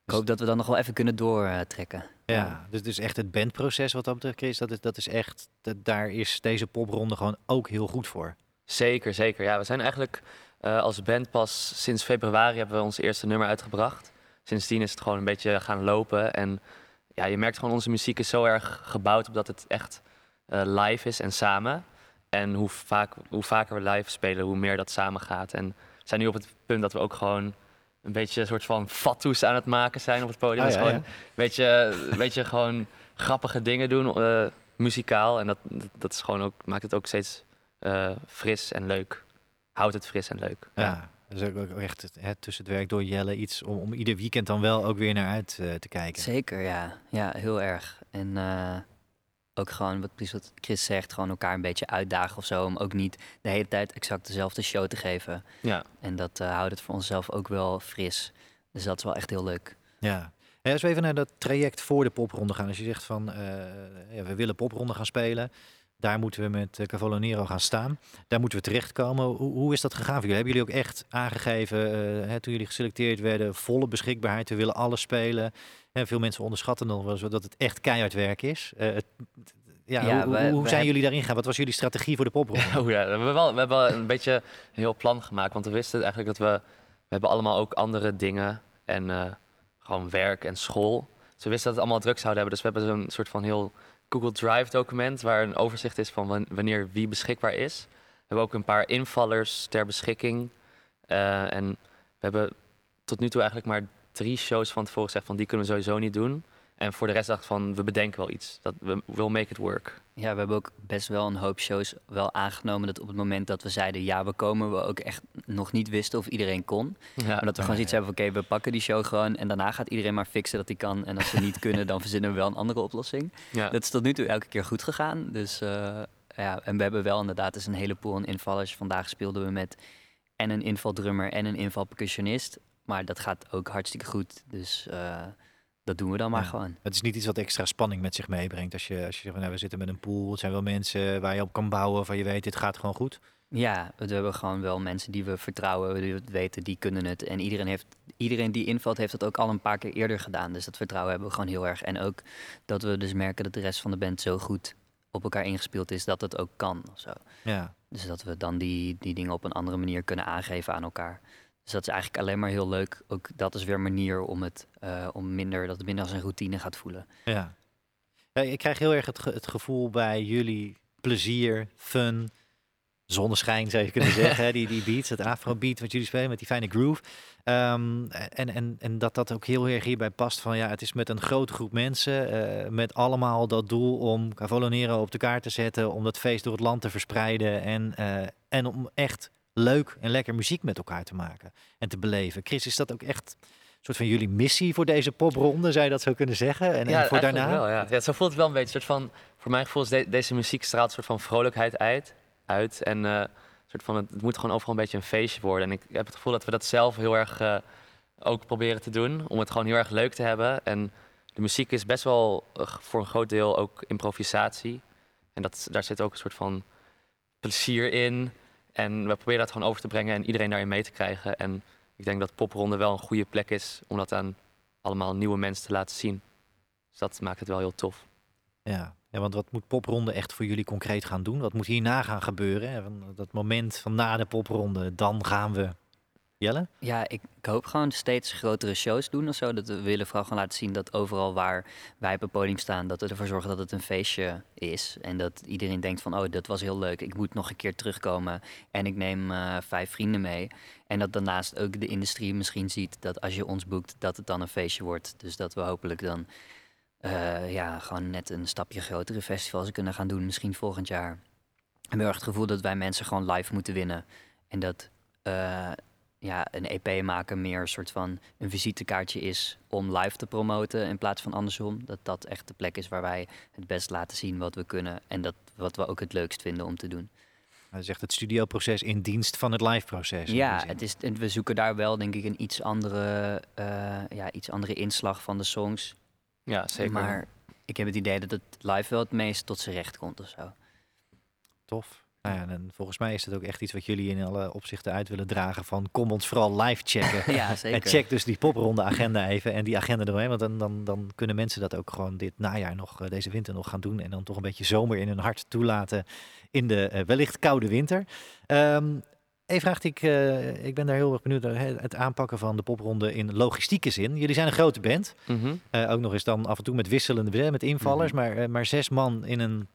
Ik hoop dat we dan nog wel even kunnen doortrekken. Ja, dus, dus echt het bandproces wat dat betreft, Chris, dat is, dat is echt, dat, daar is deze popronde gewoon ook heel goed voor. Zeker, zeker. Ja, we zijn eigenlijk eh, als band pas sinds februari hebben we ons eerste nummer uitgebracht. Sindsdien is het gewoon een beetje gaan lopen. En ja, je merkt gewoon onze muziek is zo erg gebouwd op dat het echt eh, live is en samen. En hoe, vaak, hoe vaker we live spelen, hoe meer dat samen gaat. En we zijn nu op het punt dat we ook gewoon een beetje een soort van fatsoes aan het maken zijn op het podium. Ah, Dus ja, gewoon ja. een beetje, een beetje gewoon grappige dingen doen, eh, muzikaal. En dat, dat, is gewoon ook, maakt het ook steeds eh, fris en leuk. Houdt het fris en leuk. Ja, dus ook, ook echt het, hè, tussen het werk door Jelle iets om, om ieder weekend dan wel ook weer naar uit eh, te kijken. Zeker, ja. Ja, heel erg. En eh, ook gewoon, wat, precies wat Chris zegt, gewoon elkaar een beetje uitdagen of zo. Om ook niet de hele tijd exact dezelfde show te geven. Ja. En dat eh, houdt het voor onszelf ook wel fris. Dus dat is wel echt heel leuk. Ja. Ja, als we even naar dat traject voor de popronde gaan. Als je zegt van, eh, ja, we willen popronde gaan spelen. Daar moeten we met uh, Cavallo Nero gaan staan. Daar moeten we terechtkomen. Hoe, hoe is dat gegaan voor jullie? Hebben jullie ook echt aangegeven, eh, hè, toen jullie geselecteerd werden, volle beschikbaarheid. We willen alles spelen. Hè, veel mensen onderschatten nog wel eens dat het echt keihard werk is. Eh, het- ja, Ja, hoe, we- hoe we zijn hebben- jullie daarin gegaan? Wat was jullie strategie voor de popronde? Oh ja, we hebben wel, we hebben wel een beetje een heel plan gemaakt. Want we wisten eigenlijk dat we... We hebben allemaal ook andere dingen. En eh, gewoon werk en school. Dus we wisten dat het allemaal druk zouden hebben. Dus we hebben zo'n soort van heel Google Drive document... waar een overzicht is van wan- wanneer wie beschikbaar is. We hebben ook een paar invallers ter beschikking. Eh, en we hebben tot nu toe eigenlijk maar drie shows van tevoren gezegd... van die kunnen we sowieso niet doen. En voor de rest dacht van, we bedenken wel iets. Dat we will make it work. Ja, we hebben ook best wel een hoop shows wel aangenomen. Dat op het moment dat we zeiden ja, we komen, we ook echt nog niet wisten of iedereen kon. Ja. maar dat we gewoon zoiets hebben van oké, we pakken die show gewoon. En daarna gaat iedereen maar fixen dat hij kan. En als ze niet kunnen, dan verzinnen we wel een andere oplossing. Ja. Dat is tot nu toe elke keer goed gegaan. Dus eh, ja, en we hebben wel inderdaad dus een heleboel aan invallers. Vandaag speelden we met en een invaldrummer en een invalpercussionist. Maar dat gaat ook hartstikke goed. Dus eh, dat doen we dan maar Ja. gewoon. Het is niet iets wat extra spanning met zich meebrengt. Als je, als je zegt, van, nou, we zitten met een pool. Het zijn wel mensen waar je op kan bouwen. Van je weet, dit gaat gewoon goed. Ja, we hebben gewoon wel mensen die we vertrouwen, die we weten, die kunnen het. En iedereen, heeft, iedereen die invalt, heeft dat ook al een paar keer eerder gedaan. Dus dat vertrouwen hebben we gewoon heel erg. En ook dat we dus merken dat de rest van de band zo goed op elkaar ingespeeld is, dat het ook kan of zo. Ja. Dus dat we dan die, die dingen op een andere manier kunnen aangeven aan elkaar. Dus dat is eigenlijk alleen maar heel leuk. Ook dat is weer een manier om het eh, om minder, dat het minder als een routine gaat voelen. Ja. ja ik krijg heel erg het, ge- het gevoel bij jullie plezier, fun, zonneschijn zou je kunnen zeggen. hè, die, die beats, het afro-beat wat jullie spelen met die fijne groove. Ehm, en, en, en dat dat ook heel erg hierbij past van ja, het is met een grote groep mensen. eh, met allemaal dat doel om Cavolo Nero op de kaart te zetten. Om dat feest door het land te verspreiden. En, eh, en om echt leuk en lekker muziek met elkaar te maken en te beleven. Chris, is dat ook echt een soort van jullie missie voor deze popronde? Zou je dat zo kunnen zeggen? En, en voor daarna? Wel, ja. Ja, zo voelt het wel een beetje. Soort van, voor mijn gevoel is de- deze muziek straalt een soort van vrolijkheid uit. uit en eh, soort van, het, het moet gewoon overal een beetje een feestje worden. En ik heb het gevoel dat we dat zelf heel erg eh, ook proberen te doen. Om het gewoon heel erg leuk te hebben. En de muziek is best wel eh, voor een groot deel ook improvisatie. En dat, daar zit ook een soort van plezier in. En we proberen dat gewoon over te brengen en iedereen daarin mee te krijgen. En ik denk dat popronde wel een goede plek is om dat aan allemaal nieuwe mensen te laten zien. Dus dat maakt het wel heel tof. Ja. ja, want wat moet popronde echt voor jullie concreet gaan doen? Wat moet hierna gaan gebeuren? dat moment van na de popronde, dan gaan we... Ja, ik, hoop gewoon steeds grotere shows doen of zo. Dat we willen vooral gewoon laten zien dat overal waar wij op het podium staan, dat we ervoor zorgen dat het een feestje is. En dat iedereen denkt van, oh, dat was heel leuk. Ik moet nog een keer terugkomen en ik neem eh, vijf vrienden mee. En dat daarnaast ook de industrie misschien ziet dat als je ons boekt, dat het dan een feestje wordt. Dus dat we hopelijk dan eh, ja, gewoon net een stapje grotere festivals kunnen gaan doen, misschien volgend jaar. Heb heel erg het gevoel dat wij mensen gewoon live moeten winnen. En dat eh, ja, een EP maken meer een soort van een visitekaartje is om live te promoten in plaats van andersom. Dat dat echt de plek is waar wij het best laten zien wat we kunnen. En dat wat we ook het leukst vinden om te doen. Hij zegt het studioproces in dienst van het live-proces. in Ja, het is, en we zoeken daar wel denk ik een iets andere, eh, ja, iets andere inslag van de songs. Ja, zeker. Maar ik heb het idee dat het live wel het meest tot zijn recht komt of zo. Tof. Nou ja, en volgens mij is het ook echt iets wat jullie in alle opzichten uit willen dragen van kom ons vooral live checken. Ja, zeker. En check dus die popronde agenda even en die agenda eromheen, want dan, dan, dan kunnen mensen dat ook gewoon dit najaar nog, eh, deze winter nog gaan doen en dan toch een beetje zomer in hun hart toelaten in de eh, wellicht koude winter. Even vraagt ik, eh, ik ben daar heel erg benieuwd naar het aanpakken van de popronde in logistieke zin. Jullie zijn een grote band. Mhm. Ook nog eens dan af en toe met wisselende, met invallers. maar, eh, maar zes man in een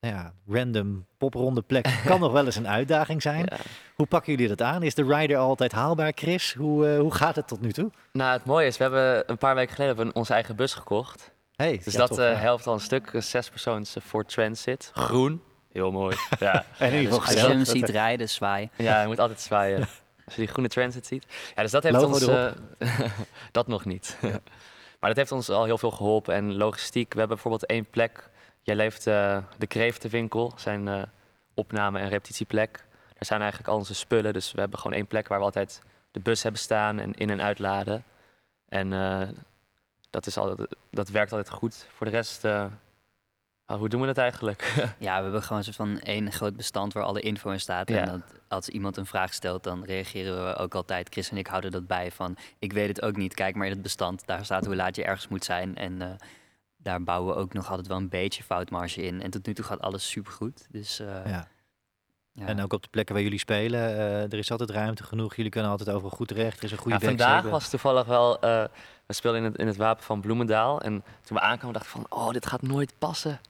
nou ja, random popronde plek kan nog wel eens een uitdaging zijn. Hoe pakken jullie dat aan? Is de rider altijd haalbaar, Chris? Hoe, eh, hoe gaat het tot nu toe? Nou, het mooie is, we hebben een paar weken geleden hebben we onze eigen bus gekocht. Hey, dus ja, dat eh, ja. helpt al een stuk. Een zespersoons eh, voor Transit. Groen. Heel mooi. Ja. En in ieder geval Als je hem ziet rijden, zwaaien. Ja, je moet altijd zwaaien. Als je die groene Transit ziet. Ja, dus dat heeft Logo ons... eh, dat nog niet. maar dat heeft ons al heel veel geholpen. En logistiek, we hebben bijvoorbeeld één plek. Jij leeft eh, de Kreeftenwinkel, zijn eh, opname- en repetitieplek. Daar zijn eigenlijk al onze spullen. Dus we hebben gewoon één plek waar we altijd de bus hebben staan en in- en uitladen. En eh, dat, is altijd, dat werkt altijd goed. Voor de rest, ah, hoe doen we dat eigenlijk? Ja, we hebben gewoon een soort van één groot bestand waar alle info in staat. En dat, als iemand een vraag stelt, dan reageren we ook altijd. Chris en ik houden dat bij van, ik weet het ook niet. Kijk maar in het bestand, daar staat hoe laat je ergens moet zijn. En daar bouwen we ook nog altijd wel een beetje foutmarge in. En tot nu toe gaat alles supergoed. Dus eh, Ja. ja. En ook op de plekken waar jullie spelen, eh, er is altijd ruimte genoeg. Jullie kunnen altijd overal goed terecht. Er is een goede Ja, vandaag was toevallig wel. eh, we speelden in het, in het wapen van Bloemendaal. En toen we aankwamen, dacht ik van: oh, dit gaat nooit passen.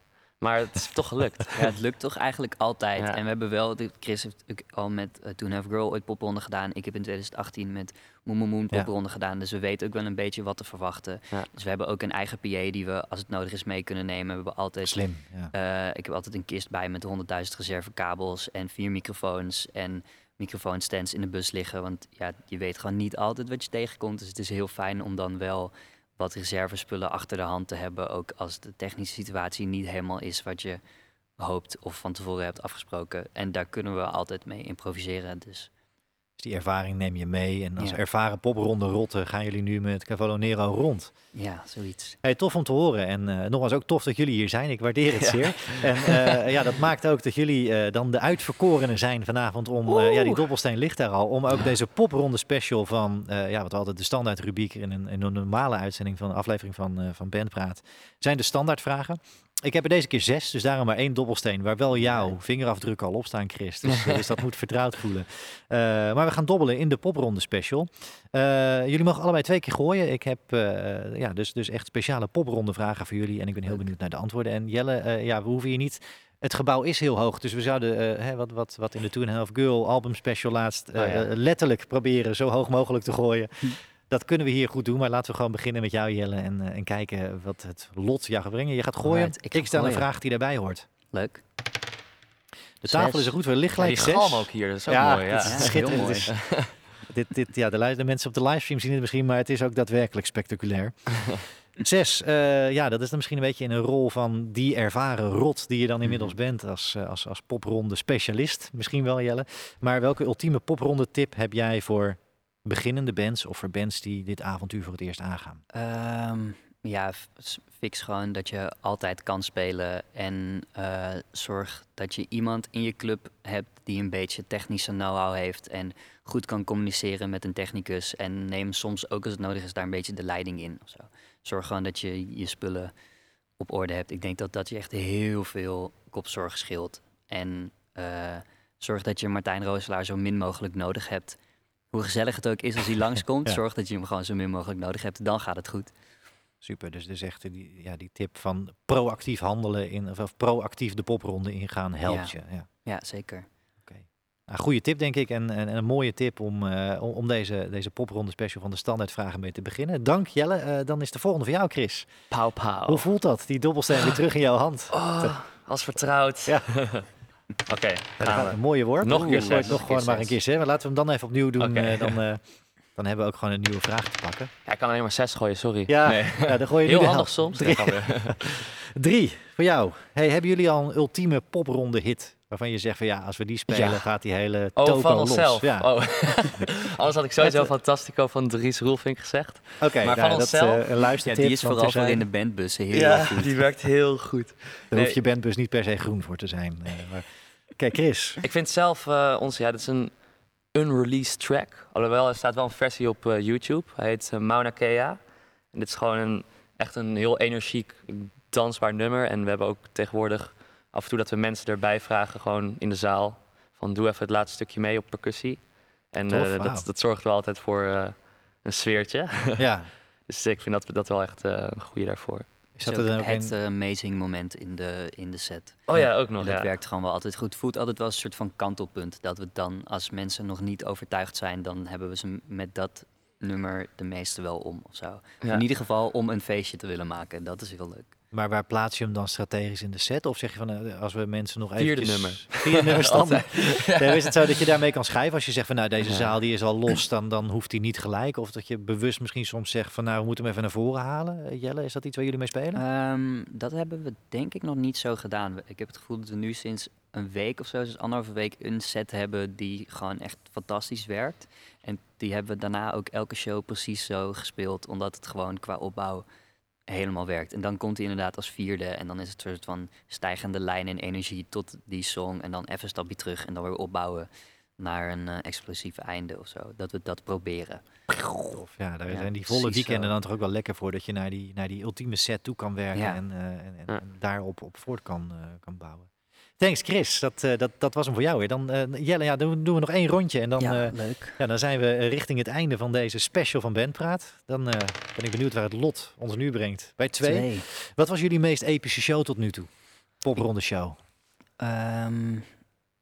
Maar het is toch gelukt. Ja, het lukt toch eigenlijk altijd. Ja. En we hebben wel, Chris heeft ook al met uh, Toen Have Girl ooit popronde gedaan. Ik heb in 2018 met Moon Moon Moon Ja. popronde gedaan. Dus we weten ook wel een beetje wat te verwachten. Dus we hebben ook een eigen PA die we, als het nodig is, mee kunnen nemen. We hebben altijd, Slim, eh, ik heb altijd een kist bij met 100.000 reservekabels en vier microfoons en microfoonstands in de bus liggen. Want ja, je weet gewoon niet altijd wat je tegenkomt. Dus het is heel fijn om dan wel wat reservespullen achter de hand te hebben. Ook als de technische situatie niet helemaal is wat je hoopt of van tevoren hebt afgesproken. En daar kunnen we altijd mee improviseren. Dus Dus die ervaring neem je mee. En als Ja. ervaren popronde rotten gaan jullie nu met Cavallo Nero rond. ja, zoiets. Hey, tof om te horen. En eh, nogmaals ook tof dat jullie hier zijn. Ik waardeer het Ja. zeer. En eh, ja, dat maakt ook dat jullie eh, dan de uitverkorenen zijn vanavond om... ja, die dobbelsteen ligt daar al. Om ook deze popronde special van... ja, wat we altijd de standaard rubriek in een, in een normale uitzending van een aflevering van, van Bandpraat... zijn de standaardvragen. Ik heb er deze keer zes, dus daarom maar één dobbelsteen... waar wel jouw vingerafdrukken al op staan, Chris. Dus, eh, dus dat moet vertrouwd voelen. Eh, maar we gaan dobbelen in de popronde special. Eh, jullie mogen allebei twee keer gooien. Ik heb ja, dus, dus echt speciale popronde vragen voor jullie. En ik ben heel benieuwd naar de antwoorden. En Jelle, ja, we hoeven hier niet... Het gebouw is heel hoog, dus we zouden, hè, wat, wat, wat in de Two and a Half Girl album special laatst, Oh ja. eh, letterlijk proberen zo hoog mogelijk te gooien. Dat kunnen we hier goed doen, maar laten we gewoon beginnen met jou, Jelle, en, eh, en kijken wat het lot jou gaat brengen. Je gaat gooien. Ik stel een vraag die daarbij hoort. Leuk. De tafel Zes. is er goed voor. Er ligt Ja, gelijk die zes. ook hier, dat is ook ja, mooi, ja. het is Ja, schitterend. Het is- dit, dit, ja, de, mensen op de livestream zien het misschien, maar het is ook daadwerkelijk spectaculair. Zes, eh, ja, dat is dan misschien een beetje in een rol van die ervaren rot die je dan inmiddels bent als, eh, als, als popronde specialist. Misschien wel, Jelle. Maar welke ultieme popronde tip heb jij voor beginnende bands of voor bands die dit avontuur voor het eerst aangaan? Ehm, ja, fix gewoon dat je altijd kan spelen. En eh, zorg dat je iemand in je club hebt die een beetje technische know-how heeft. En goed kan communiceren met een technicus. En neem soms ook als het nodig is daar een beetje de leiding in. Zorg gewoon dat je je spullen op orde hebt. Ik denk dat dat je echt heel veel kopzorg scheelt. En eh, zorg dat je Martijn Rooselaar zo min mogelijk nodig hebt. Hoe gezellig het ook is als hij langskomt, Ja. zorg dat je hem gewoon zo min mogelijk nodig hebt. Dan gaat het goed. Super, dus, dus echt die, ja, die tip van proactief handelen in, of, proactief de popronde ingaan helpt Ja. je. Ja. Ja, zeker. Nou, Nou, goede tip, denk ik. En, en, en een mooie tip om, eh, om- om deze, deze popronde special van de standaardvragen mee te beginnen. Dank Jelle. Eh, dan is de volgende voor jou, Chris. Pauw, pauw. Hoe voelt dat? Die dobbelsteen weer terug in jouw hand. Oh, als vertrouwd. Ja. Oké, we. een mooie woord. Nog een keer zes. Nog gewoon maar een keer zes. Maar laten we hem dan even opnieuw doen. Eh, dan, eh, dan hebben we ook gewoon een nieuwe vraag te pakken. Ja, ik kan alleen maar zes gooien, sorry. Ja, nee. ja, dan gooi je nu Heel de handig helft. soms. Drie. Voor jou. Hey, hebben jullie al een ultieme popronde hit? Waarvan je zegt van ja, als we die spelen, Ja. gaat die hele Oh, van los. onszelf. Ja. Oh. Anders had ik sowieso Fantastico van Dries Roelvink gezegd. Oké, maar nou, van dat, onszelf... eh. Ja, die is vooral zijn- voor in de bandbussen heel ja, goed. die werkt heel goed. Daar Nee. hoeft je bandbus niet per se groen voor te zijn. eh, maar... Kijk, Chris. Ik vind zelf eh onze, ja, dit is een unreleased track. Alhoewel, er staat wel een versie op eh, YouTube. Hij heet uh, Mauna Kea. En dit is gewoon een, echt een heel energiek, dansbaar nummer. En we hebben ook tegenwoordig af en toe dat we mensen erbij vragen, gewoon in de zaal. Van doe even het laatste stukje mee op percussie. En Tof, eh, dat, dat zorgt wel altijd voor eh, een sfeertje. Ja. dus ik vind dat, dat wel echt eh, een goede daarvoor. Er dan het een- amazing moment in de, in de set. Oh ja, ook nog, En dat ja. werkt gewoon wel altijd goed. Voelt altijd wel een soort van kantelpunt. Dat we dan, als mensen nog niet overtuigd zijn, dan hebben we ze met dat nummer de meeste wel om of zo. Ja. In ieder geval om een feestje te willen maken. Dat is heel leuk. Maar waar plaats je hem dan strategisch in de set? Of zeg je van, eh, als we mensen nog even... Vierde nummer. Vierde nummer standaard. Ja, is het zo dat je daarmee kan schrijven? Als je zegt van, nou, deze Ja. zaal die is al los, dan, dan hoeft die niet gelijk. Of dat je bewust misschien soms zegt van, nou, we moeten hem even naar voren halen. Eh, Jelle, is dat iets waar jullie mee spelen? Ehm, dat hebben we denk ik nog niet zo gedaan. Ik heb het gevoel dat we nu sinds een week of zo, dus anderhalve week, een set hebben die gewoon echt fantastisch werkt. En die hebben we daarna ook elke show precies zo gespeeld, omdat het gewoon qua opbouw helemaal werkt. En dan komt hij inderdaad als vierde en dan is het een soort van stijgende lijn in energie tot die song en dan even een stapje terug en dan weer opbouwen naar een eh, explosief einde of zo. Dat we dat proberen. Of ja, daar Ja, zijn die volle weekenden zo. dan toch ook wel lekker voor dat je naar die, naar die ultieme set toe kan werken Ja. en, en, en, en daarop op voort kan, eh, kan bouwen. Thanks Chris, dat, eh, dat, dat was hem voor jou weer. Dan, eh, Jelle, ja, doen, doen we nog één rondje en dan, Ja, eh, leuk. ja, dan zijn we richting het einde van deze special van Bandpraat. Dan ben ik benieuwd waar het lot ons nu brengt. Bij twee. Twee. Wat was jullie meest epische show tot nu toe? Popronde show. Ehm,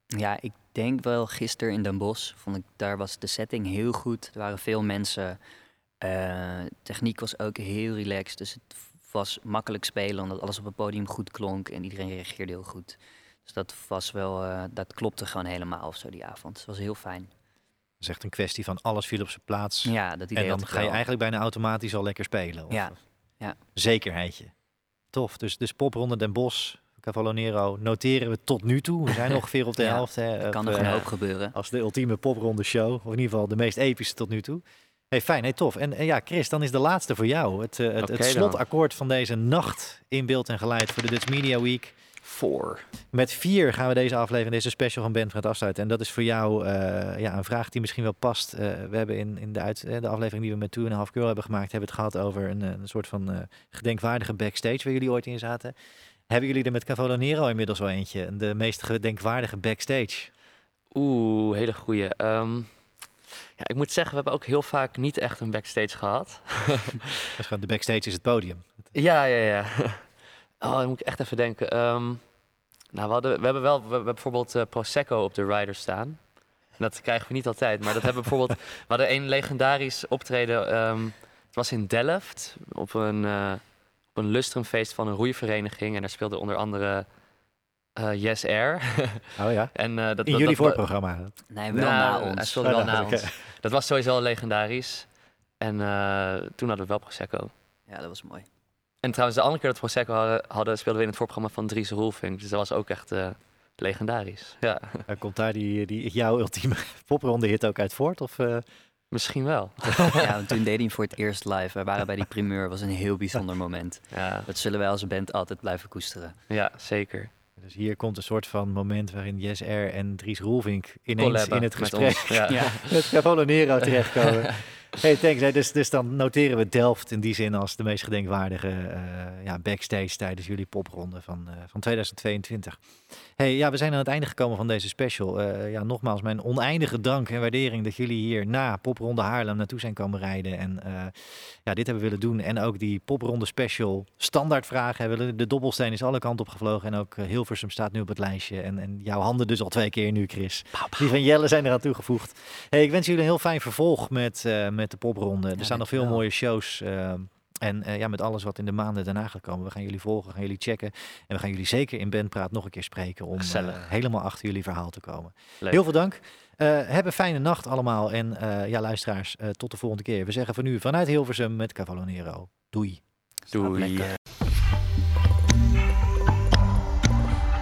ja, ik denk wel gisteren in Den Bosch. Vond ik, daar was de setting heel goed. Er waren veel mensen. Techniek was ook heel relaxed. Dus het was makkelijk spelen omdat alles op het podium goed klonk en iedereen reageerde heel goed. Dus dat was wel, eh, dat klopte gewoon helemaal of zo die avond. Het was heel fijn. Dat is echt een kwestie van alles viel op zijn plaats. Ja, dat idee En dan ga je eigenlijk bijna automatisch al lekker spelen. Of, Ja, ja. Zekerheidje. Tof. Dus, dus popronde Den Bosch, Cavallo Nero noteren we tot nu toe. We zijn ongeveer op de Ja, helft. Hè, er op, kan nog eh, een hoop gebeuren. Als de ultieme popronde show. Of in ieder geval de meest epische tot nu toe. Hey, fijn, hey, tof. En, en ja, Chris, dan is de laatste voor jou. Het, eh, het, het dan. slotakkoord van deze nacht in beeld en geluid voor de Dutch Media Week. Voor. Met vier gaan we deze aflevering, deze special van Ben Praat afsluiten. En dat is voor jou eh, ja, een vraag die misschien wel past. Eh, we hebben in, in de, uit, eh, de aflevering die we met Two and a Half Girl hebben gemaakt, hebben het gehad over een, eh, een soort van eh, gedenkwaardige backstage waar jullie ooit in zaten. Hebben jullie er met Cavallo Nero inmiddels wel eentje? De meest gedenkwaardige backstage? Oeh, hele goeie. Ehm, ja, ik moet zeggen, we hebben ook heel vaak niet echt een backstage gehad. De backstage is het podium. Ja, ja, ja. Oh, dan moet ik echt even denken. Ehm, nou, we, hadden, we hebben wel we, hebben bijvoorbeeld eh, Prosecco op de rider staan. Dat krijgen we niet altijd, maar dat hebben we bijvoorbeeld... We hadden een legendarisch optreden. ehm, het was in Delft op een, eh, op een lustrumfeest van een roeivereniging. En daar speelde onder andere eh, Yes Air. Oh ja? en, eh, dat, In dat- jullie dat- voorprogramma? Nee, wel Nou, na Hij ons. speelde wel nou, na oké. ons. Dat was sowieso legendarisch. En eh, toen hadden we wel Prosecco. Ja, dat was mooi. En trouwens, de andere keer dat we Prosecco hadden, hadden speelden we in het voorprogramma van Dries Roelvink. Dus dat was ook echt eh, legendarisch. Ja, Eh, komt daar die, die, jouw ultieme popronde hit ook uit voort? Of, eh? misschien wel. ja, want toen deed hij hem voor het eerst live. We waren bij die primeur. was een heel bijzonder moment. Ja, Dat zullen wij als band altijd blijven koesteren. ja zeker. Dus hier komt een soort van moment waarin Yes Air en Dries Roelvink ineens in het met gesprek ons, ja. Ja. met Cavallo Nero terechtkomen. Hey, thanks. Dus, dus dan noteren we Delft in die zin als de meest gedenkwaardige eh, ja, backstage tijdens jullie popronde van, eh, van 2022. Hey, ja, we zijn aan het einde gekomen van deze special. Eh, ja, nogmaals, mijn oneindige dank en waardering dat jullie hier na popronde Haarlem naartoe zijn komen rijden. En eh, ja, dit hebben willen doen. En ook die popronde special standaardvragen hebben willen. De dobbelsteen is alle kanten op gevlogen. En ook eh, Hilversum staat nu op het lijstje. En, en jouw handen dus al twee keer nu, Chris. Die van Jelle zijn eraan toegevoegd. Hey, ik wens jullie een heel fijn vervolg met, met de popronde. Er staan nog veel mooie shows. En eh, ja, met alles wat in de maanden daarna gaat komen. We gaan jullie volgen, gaan jullie checken. En we gaan jullie zeker in Bandpraat nog een keer spreken om eh, helemaal achter jullie verhaal te komen. Leuk. Heel veel dank. Eh heb een fijne nacht allemaal. En ja, luisteraars, tot de volgende keer. We zeggen voor nu vanuit Hilversum met Cavallo Nero. Doei. Doei.